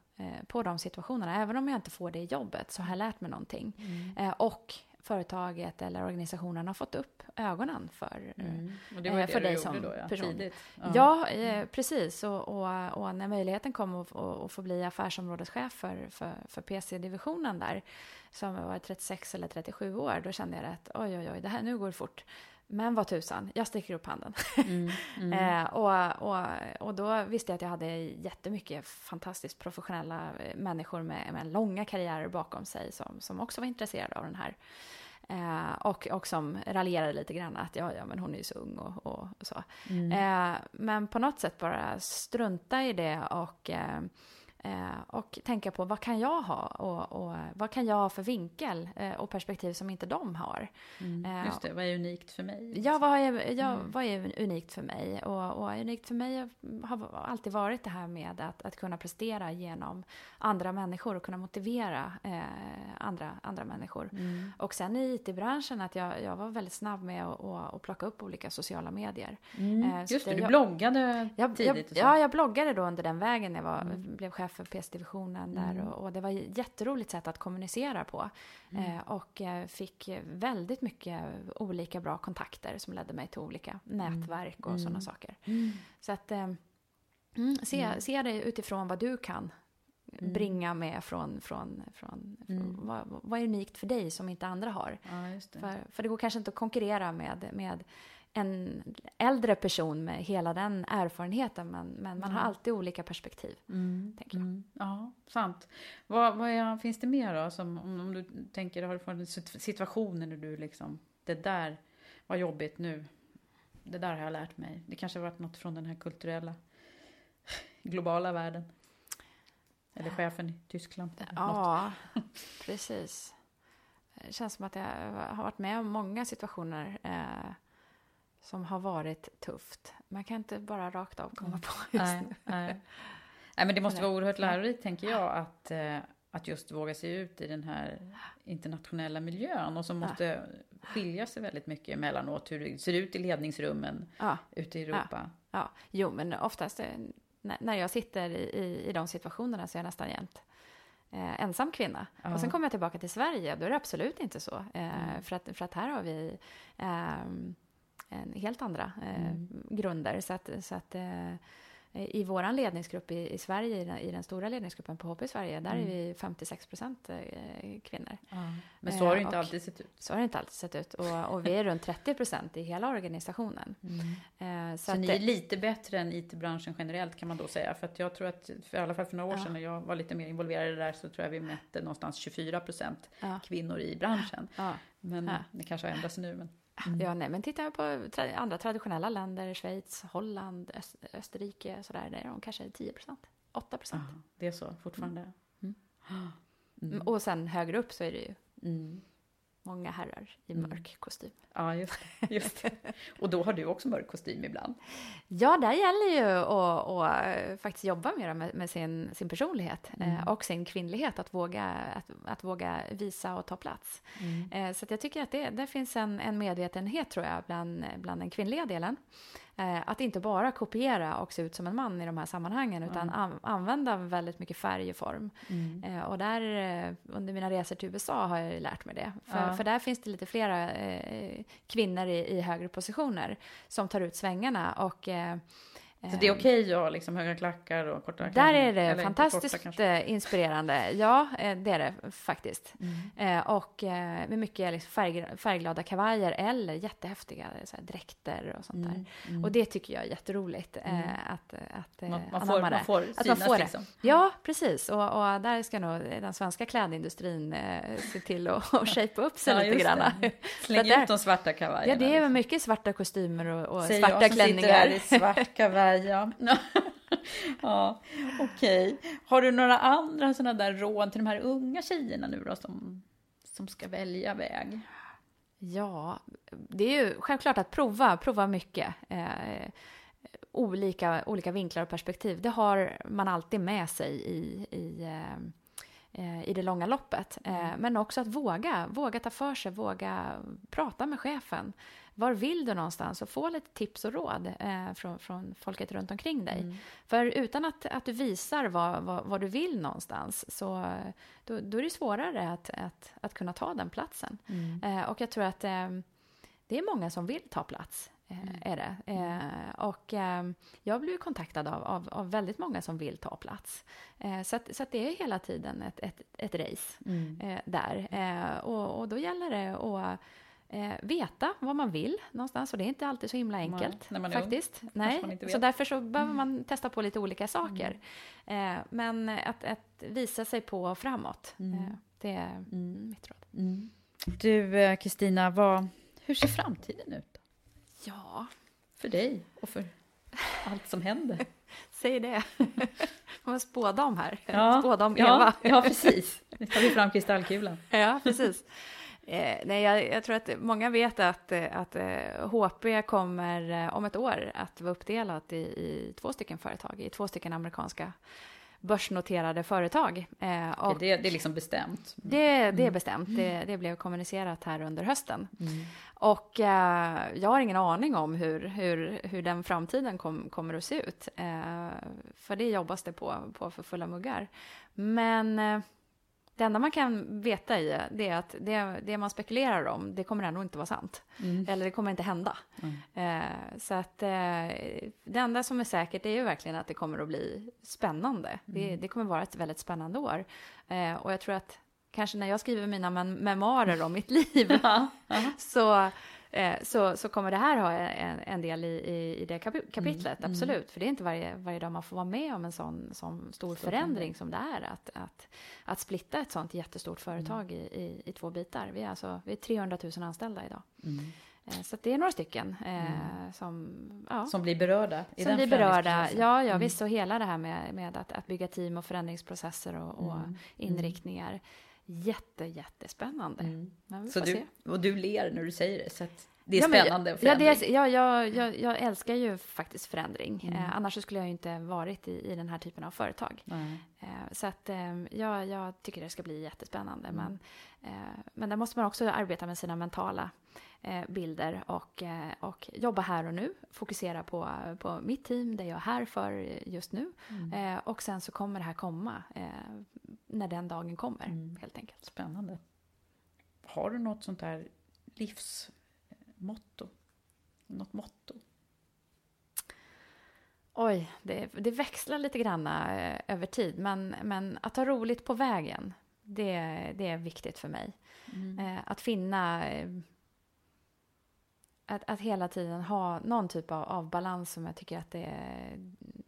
på de situationerna. Även om jag inte får det i jobbet så har jag lärt mig någonting. Mm. Eh, och företaget eller organisationen har fått upp ögonen för, mm. och det var för dig som då, ja. person. Ja, ja eh, precis. Och, och, och, när möjligheten kom att, att få bli affärsområdeschef för, för, för PC-divisionen där, som var 36 eller 37 år, då kände jag att oj, oj, oj, det här, nu går det fort. Men vad tusan, jag sticker upp handen. Mm, (laughs) mm. eh, och, och, och då visste jag att jag hade jättemycket fantastiskt professionella eh, människor med, med långa karriärer bakom sig som, som också var intresserade av den här. Eh, och, och som raljerade lite grann att ja, ja, men hon är ju så ung och, och, och så. Mm. Eh, men på något sätt bara strunta i det och eh, och tänka på vad kan jag ha och, och, vad kan jag ha för vinkel eh, och perspektiv som inte de har. Mm, eh, just det, vad är unikt för mig? Ja, vad är, ja, mm. vad är unikt för mig? Och, och unikt för mig har alltid varit det här med att, att kunna prestera genom andra människor och kunna motivera eh, andra, andra människor. Mm. Och sen i IT-branschen att jag, jag var väldigt snabb med att, att, att plocka upp olika sociala medier. Mm. Eh, just det, du jag, bloggade jag, tidigt. Jag, ja, jag bloggade då under den vägen. Jag var, mm. blev chef för PS-divisionen där mm. och, och, det var ett jätteroligt sätt att kommunicera på. Mm. Eh, och eh, fick väldigt mycket olika bra kontakter som ledde mig till olika mm. nätverk och mm. sådana saker. Mm. Så att eh, se, se det utifrån vad du kan Mm. bringa med från, från, från, från mm. vad, vad, är unikt för dig som inte andra har. Ja, det. För, för det går kanske inte att konkurrera med, med en äldre person med hela den erfarenheten men, men man har mm. alltid olika perspektiv. Mm. Tänker jag. Mm. Ja, sant. Vad, vad är, finns det mer då? Som, om, om du tänker, har du fått situationer när du liksom, det där var jobbigt nu. Det där har jag lärt mig. Det kanske har varit något från den här kulturella, globala världen. Eller chefen i Tyskland. Ja, precis. Det känns som att jag har varit med om många situationer eh, som har varit tufft. Man kan inte bara rakt av komma på just nej, nu. Nej. nej, men det måste vara oerhört lärorikt tänker jag att, eh, att just våga sig ut i den här internationella miljön och som måste skilja sig väldigt mycket emellanåt hur det ser ut i ledningsrummen ja. ute i Europa. Ja. ja, jo men oftast eh, när jag sitter i, i, de situationerna så är jag nästan jämt eh, ensam kvinna. Ja. Och sen kommer jag tillbaka till Sverige, då är det absolut inte så. Eh, mm. för, att, för att här har vi eh, helt andra eh, mm. grunder. Så att, så att eh, i vår ledningsgrupp i, i Sverige, i den, stora ledningsgruppen på HP Sverige, där mm. är vi 56 procent eh, kvinnor. Ja. Men så har det inte alltid sett ut. Så har det inte alltid sett ut. Och, och vi är runt 30 procent i hela organisationen. Mm. så, så ni är lite bättre än IT-branschen generellt kan man då säga. För att jag tror att, för i alla fall för några år ja. sedan när jag var lite mer involverad i det där, så tror jag vi mätte någonstans 24 procent ja. kvinnor i branschen. Men det kanske har ändrats nu. Men... Mm. Ja, nej, men tittar jag på tra andra traditionella länder, Schweiz, Holland, Öst Österrike, sådär, där är de kanske 10 procent, 8 procent. Det är så fortfarande? Mm. Mm. Och sen högre upp så är det ju mm många herrar i mm. mörk kostym. Ja, just just. Och då har du också mörk kostym ibland? (laughs) Ja, där gäller ju att, att eh, faktiskt jobba mer med, med sin, sin personlighet eh, mm. och sin kvinnlighet, att våga, att, att våga visa och ta plats. Mm. Eh, så jag tycker att det, det finns en, en medvetenhet, tror jag, bland, bland den kvinnliga delen. Att inte bara kopiera och se ut som en man i de här sammanhangen, utan an, använda väldigt mycket färg och form. Mm. Och där, under mina resor till USA har jag lärt mig det. För, ja. för där finns det lite flera eh, kvinnor i, i, högre positioner som tar ut svängarna och eh, Så det är okej okay att ha liksom höga klackar och korta klackar? Där är det fantastiskt korta, inspirerande. Ja, det är det faktiskt. Mm. Och med mycket liksom färg, färgglada kavajer eller jättehäftiga så här, dräkter och sånt där. Mm. Mm. Och det tycker jag är jätteroligt mm. att, att man, man, får, man får att man får liksom. det. Ja, precis. Och, och, där ska nog den svenska klädindustrin se till att och (laughs) shapea upp sig ja, lite grann. (laughs) Släng ut de svarta kavajerna. Ja, det är liksom. mycket svarta kostymer och, och Säger svarta jag som klänningar. Sitter här i svart (laughs) kavaj, ja. (laughs) ja, okej. Okay. Har du några andra sådana där råd till de här unga tjejerna nu då som, som ska välja väg? Ja, det är ju självklart att prova, prova mycket. Eh, olika, olika vinklar och perspektiv. Det har man alltid med sig i, i eh, Eh, i det långa loppet. Eh, mm. Men också att våga, våga ta för sig, våga prata med chefen. Var vill du någonstans? Och få lite tips och råd eh, från, från folket runt omkring dig. Mm. För utan att, att du visar vad, vad, vad, du vill någonstans så då, då är det svårare att, att, att kunna ta den platsen. Mm. och jag tror att det är många som vill ta plats. Mm. är det. Eh, och eh, jag blir kontaktad av, av, av, väldigt många som vill ta plats. Eh, så, att, så att det är hela tiden ett, ett, ett race mm. där. och, och då gäller det att eh, veta vad man vill någonstans. Och det är inte alltid så himla enkelt man, faktiskt. Nej. Så därför så behöver mm. man testa på lite olika saker. Mm. Eh, men att, att, visa sig på framåt, mm. eh, det är mm. mitt råd. Du, Kristina, hur ser framtiden ut? Ja. För dig och för allt som händer. (laughs) Säg det. (laughs) Man var spådam här. Ja, spådam Eva. Ja, ja, precis. Nu tar vi fram kristallkulan. (laughs) Ja, precis. Eh, nej, jag, jag, tror att många vet att, att eh, HP kommer eh, om ett år att vara uppdelat i, i två stycken företag, i två stycken amerikanska börsnoterade företag. Eh, och det, det är liksom bestämt? Det, det är mm. bestämt. Det, det, blev kommunicerat här under hösten. Mm. Och eh, jag har ingen aning om hur, hur, hur den framtiden kom, kommer att se ut. Eh, för det jobbas det på, på för fulla muggar. Men eh, det enda man kan veta i det är att det, det man spekulerar om, det kommer ändå inte vara sant. Mm. Eller det kommer inte hända. Mm. Eh, så att eh, det enda som är säkert är ju verkligen att det kommer att bli spännande. Mm. Det, det, kommer vara ett väldigt spännande år. Eh, och jag tror att kanske när jag skriver mina mem memoarer om mitt liv, (laughs) så Eh, så, så kommer det här ha en, en del i, i, i det kapi kapitlet, mm, absolut. Mm. För det är inte varje, varje dag man får vara med om en sån, sån stor så förändring som det är att, att, att splitta ett sånt jättestort företag mm. i, i, i, två bitar. Vi är, alltså, vi är 300 000 anställda idag. Mm. Eh, så det är några stycken eh, mm. som, ja, som blir berörda. I som blir berörda, ja, ja mm. visst. Och hela det här med, med att, att bygga team och förändringsprocesser och, och inriktningar jätte, jättespännande. Mm. Så du, och du ler när du säger det, så det är ja, spännande men, ja, det är, ja, jag, jag, jag, älskar ju faktiskt förändring. Mm. Eh, annars skulle jag ju inte varit i, i den här typen av företag. Mm. Eh, så att eh, ja, jag tycker det ska bli jättespännande. Mm. Men, eh, men där måste man också arbeta med sina mentala bilder och, eh, och jobba här och nu. Fokusera på, på mitt team, det jag är här för just nu. Mm. och sen så kommer det här komma när den dagen kommer, mm. helt enkelt. Spännande. Har du något sånt här livsmotto? Något motto? Oj, det, det växlar lite grann eh, över tid, men, men att ha roligt på vägen, det, det är viktigt för mig. Mm. Eh, att finna eh, att, att hela tiden ha någon typ av, av balans som jag tycker att det är...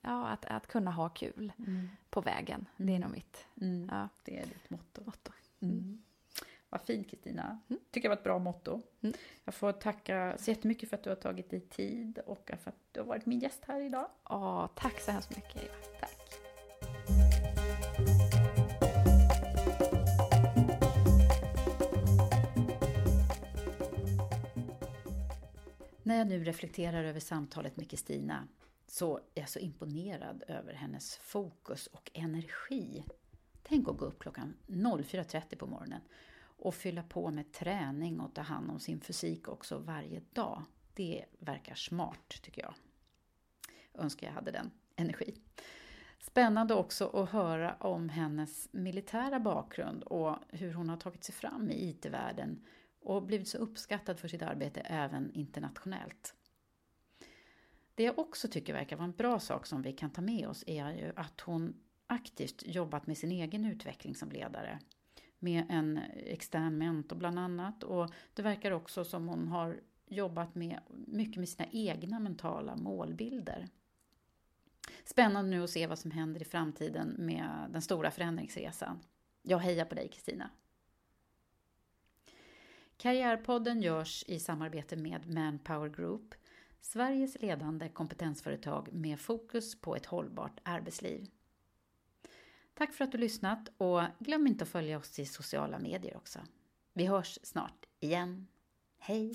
Ja, att, att kunna ha kul mm. på vägen. Det är mm. nog mitt. Mm. Ja. Det är ditt motto. motto. Mm. Vad fint Kristina. Mm. tycker jag var ett bra motto. Mm. Jag får tacka så jättemycket för att du har tagit dig tid och för att du har varit min gäst här idag. Åh, tack så hemskt mycket Eva. Tack. När jag nu reflekterar över samtalet med Kristina så är jag så imponerad över hennes fokus och energi. Tänk att gå upp klockan 04.30 på morgonen och fylla på med träning och ta hand om sin fysik också varje dag. Det verkar smart tycker jag. Önskar jag hade den energi. Spännande också att höra om hennes militära bakgrund och hur hon har tagit sig fram i IT-världen och blivit så uppskattad för sitt arbete även internationellt. Det jag också tycker verkar vara en bra sak som vi kan ta med oss är ju att hon aktivt jobbat med sin egen utveckling som ledare. Med en extern mentor bland annat och det verkar också som hon har jobbat med, mycket med sina egna mentala målbilder. Spännande nu att se vad som händer i framtiden med den stora förändringsresan. Jag hejar på dig Kristina. Karriärpodden görs i samarbete med Manpower Group, Sveriges ledande kompetensföretag med fokus på ett hållbart arbetsliv. Tack för att du lyssnat och glöm inte att följa oss i sociala medier också. Vi hörs snart igen. Hej!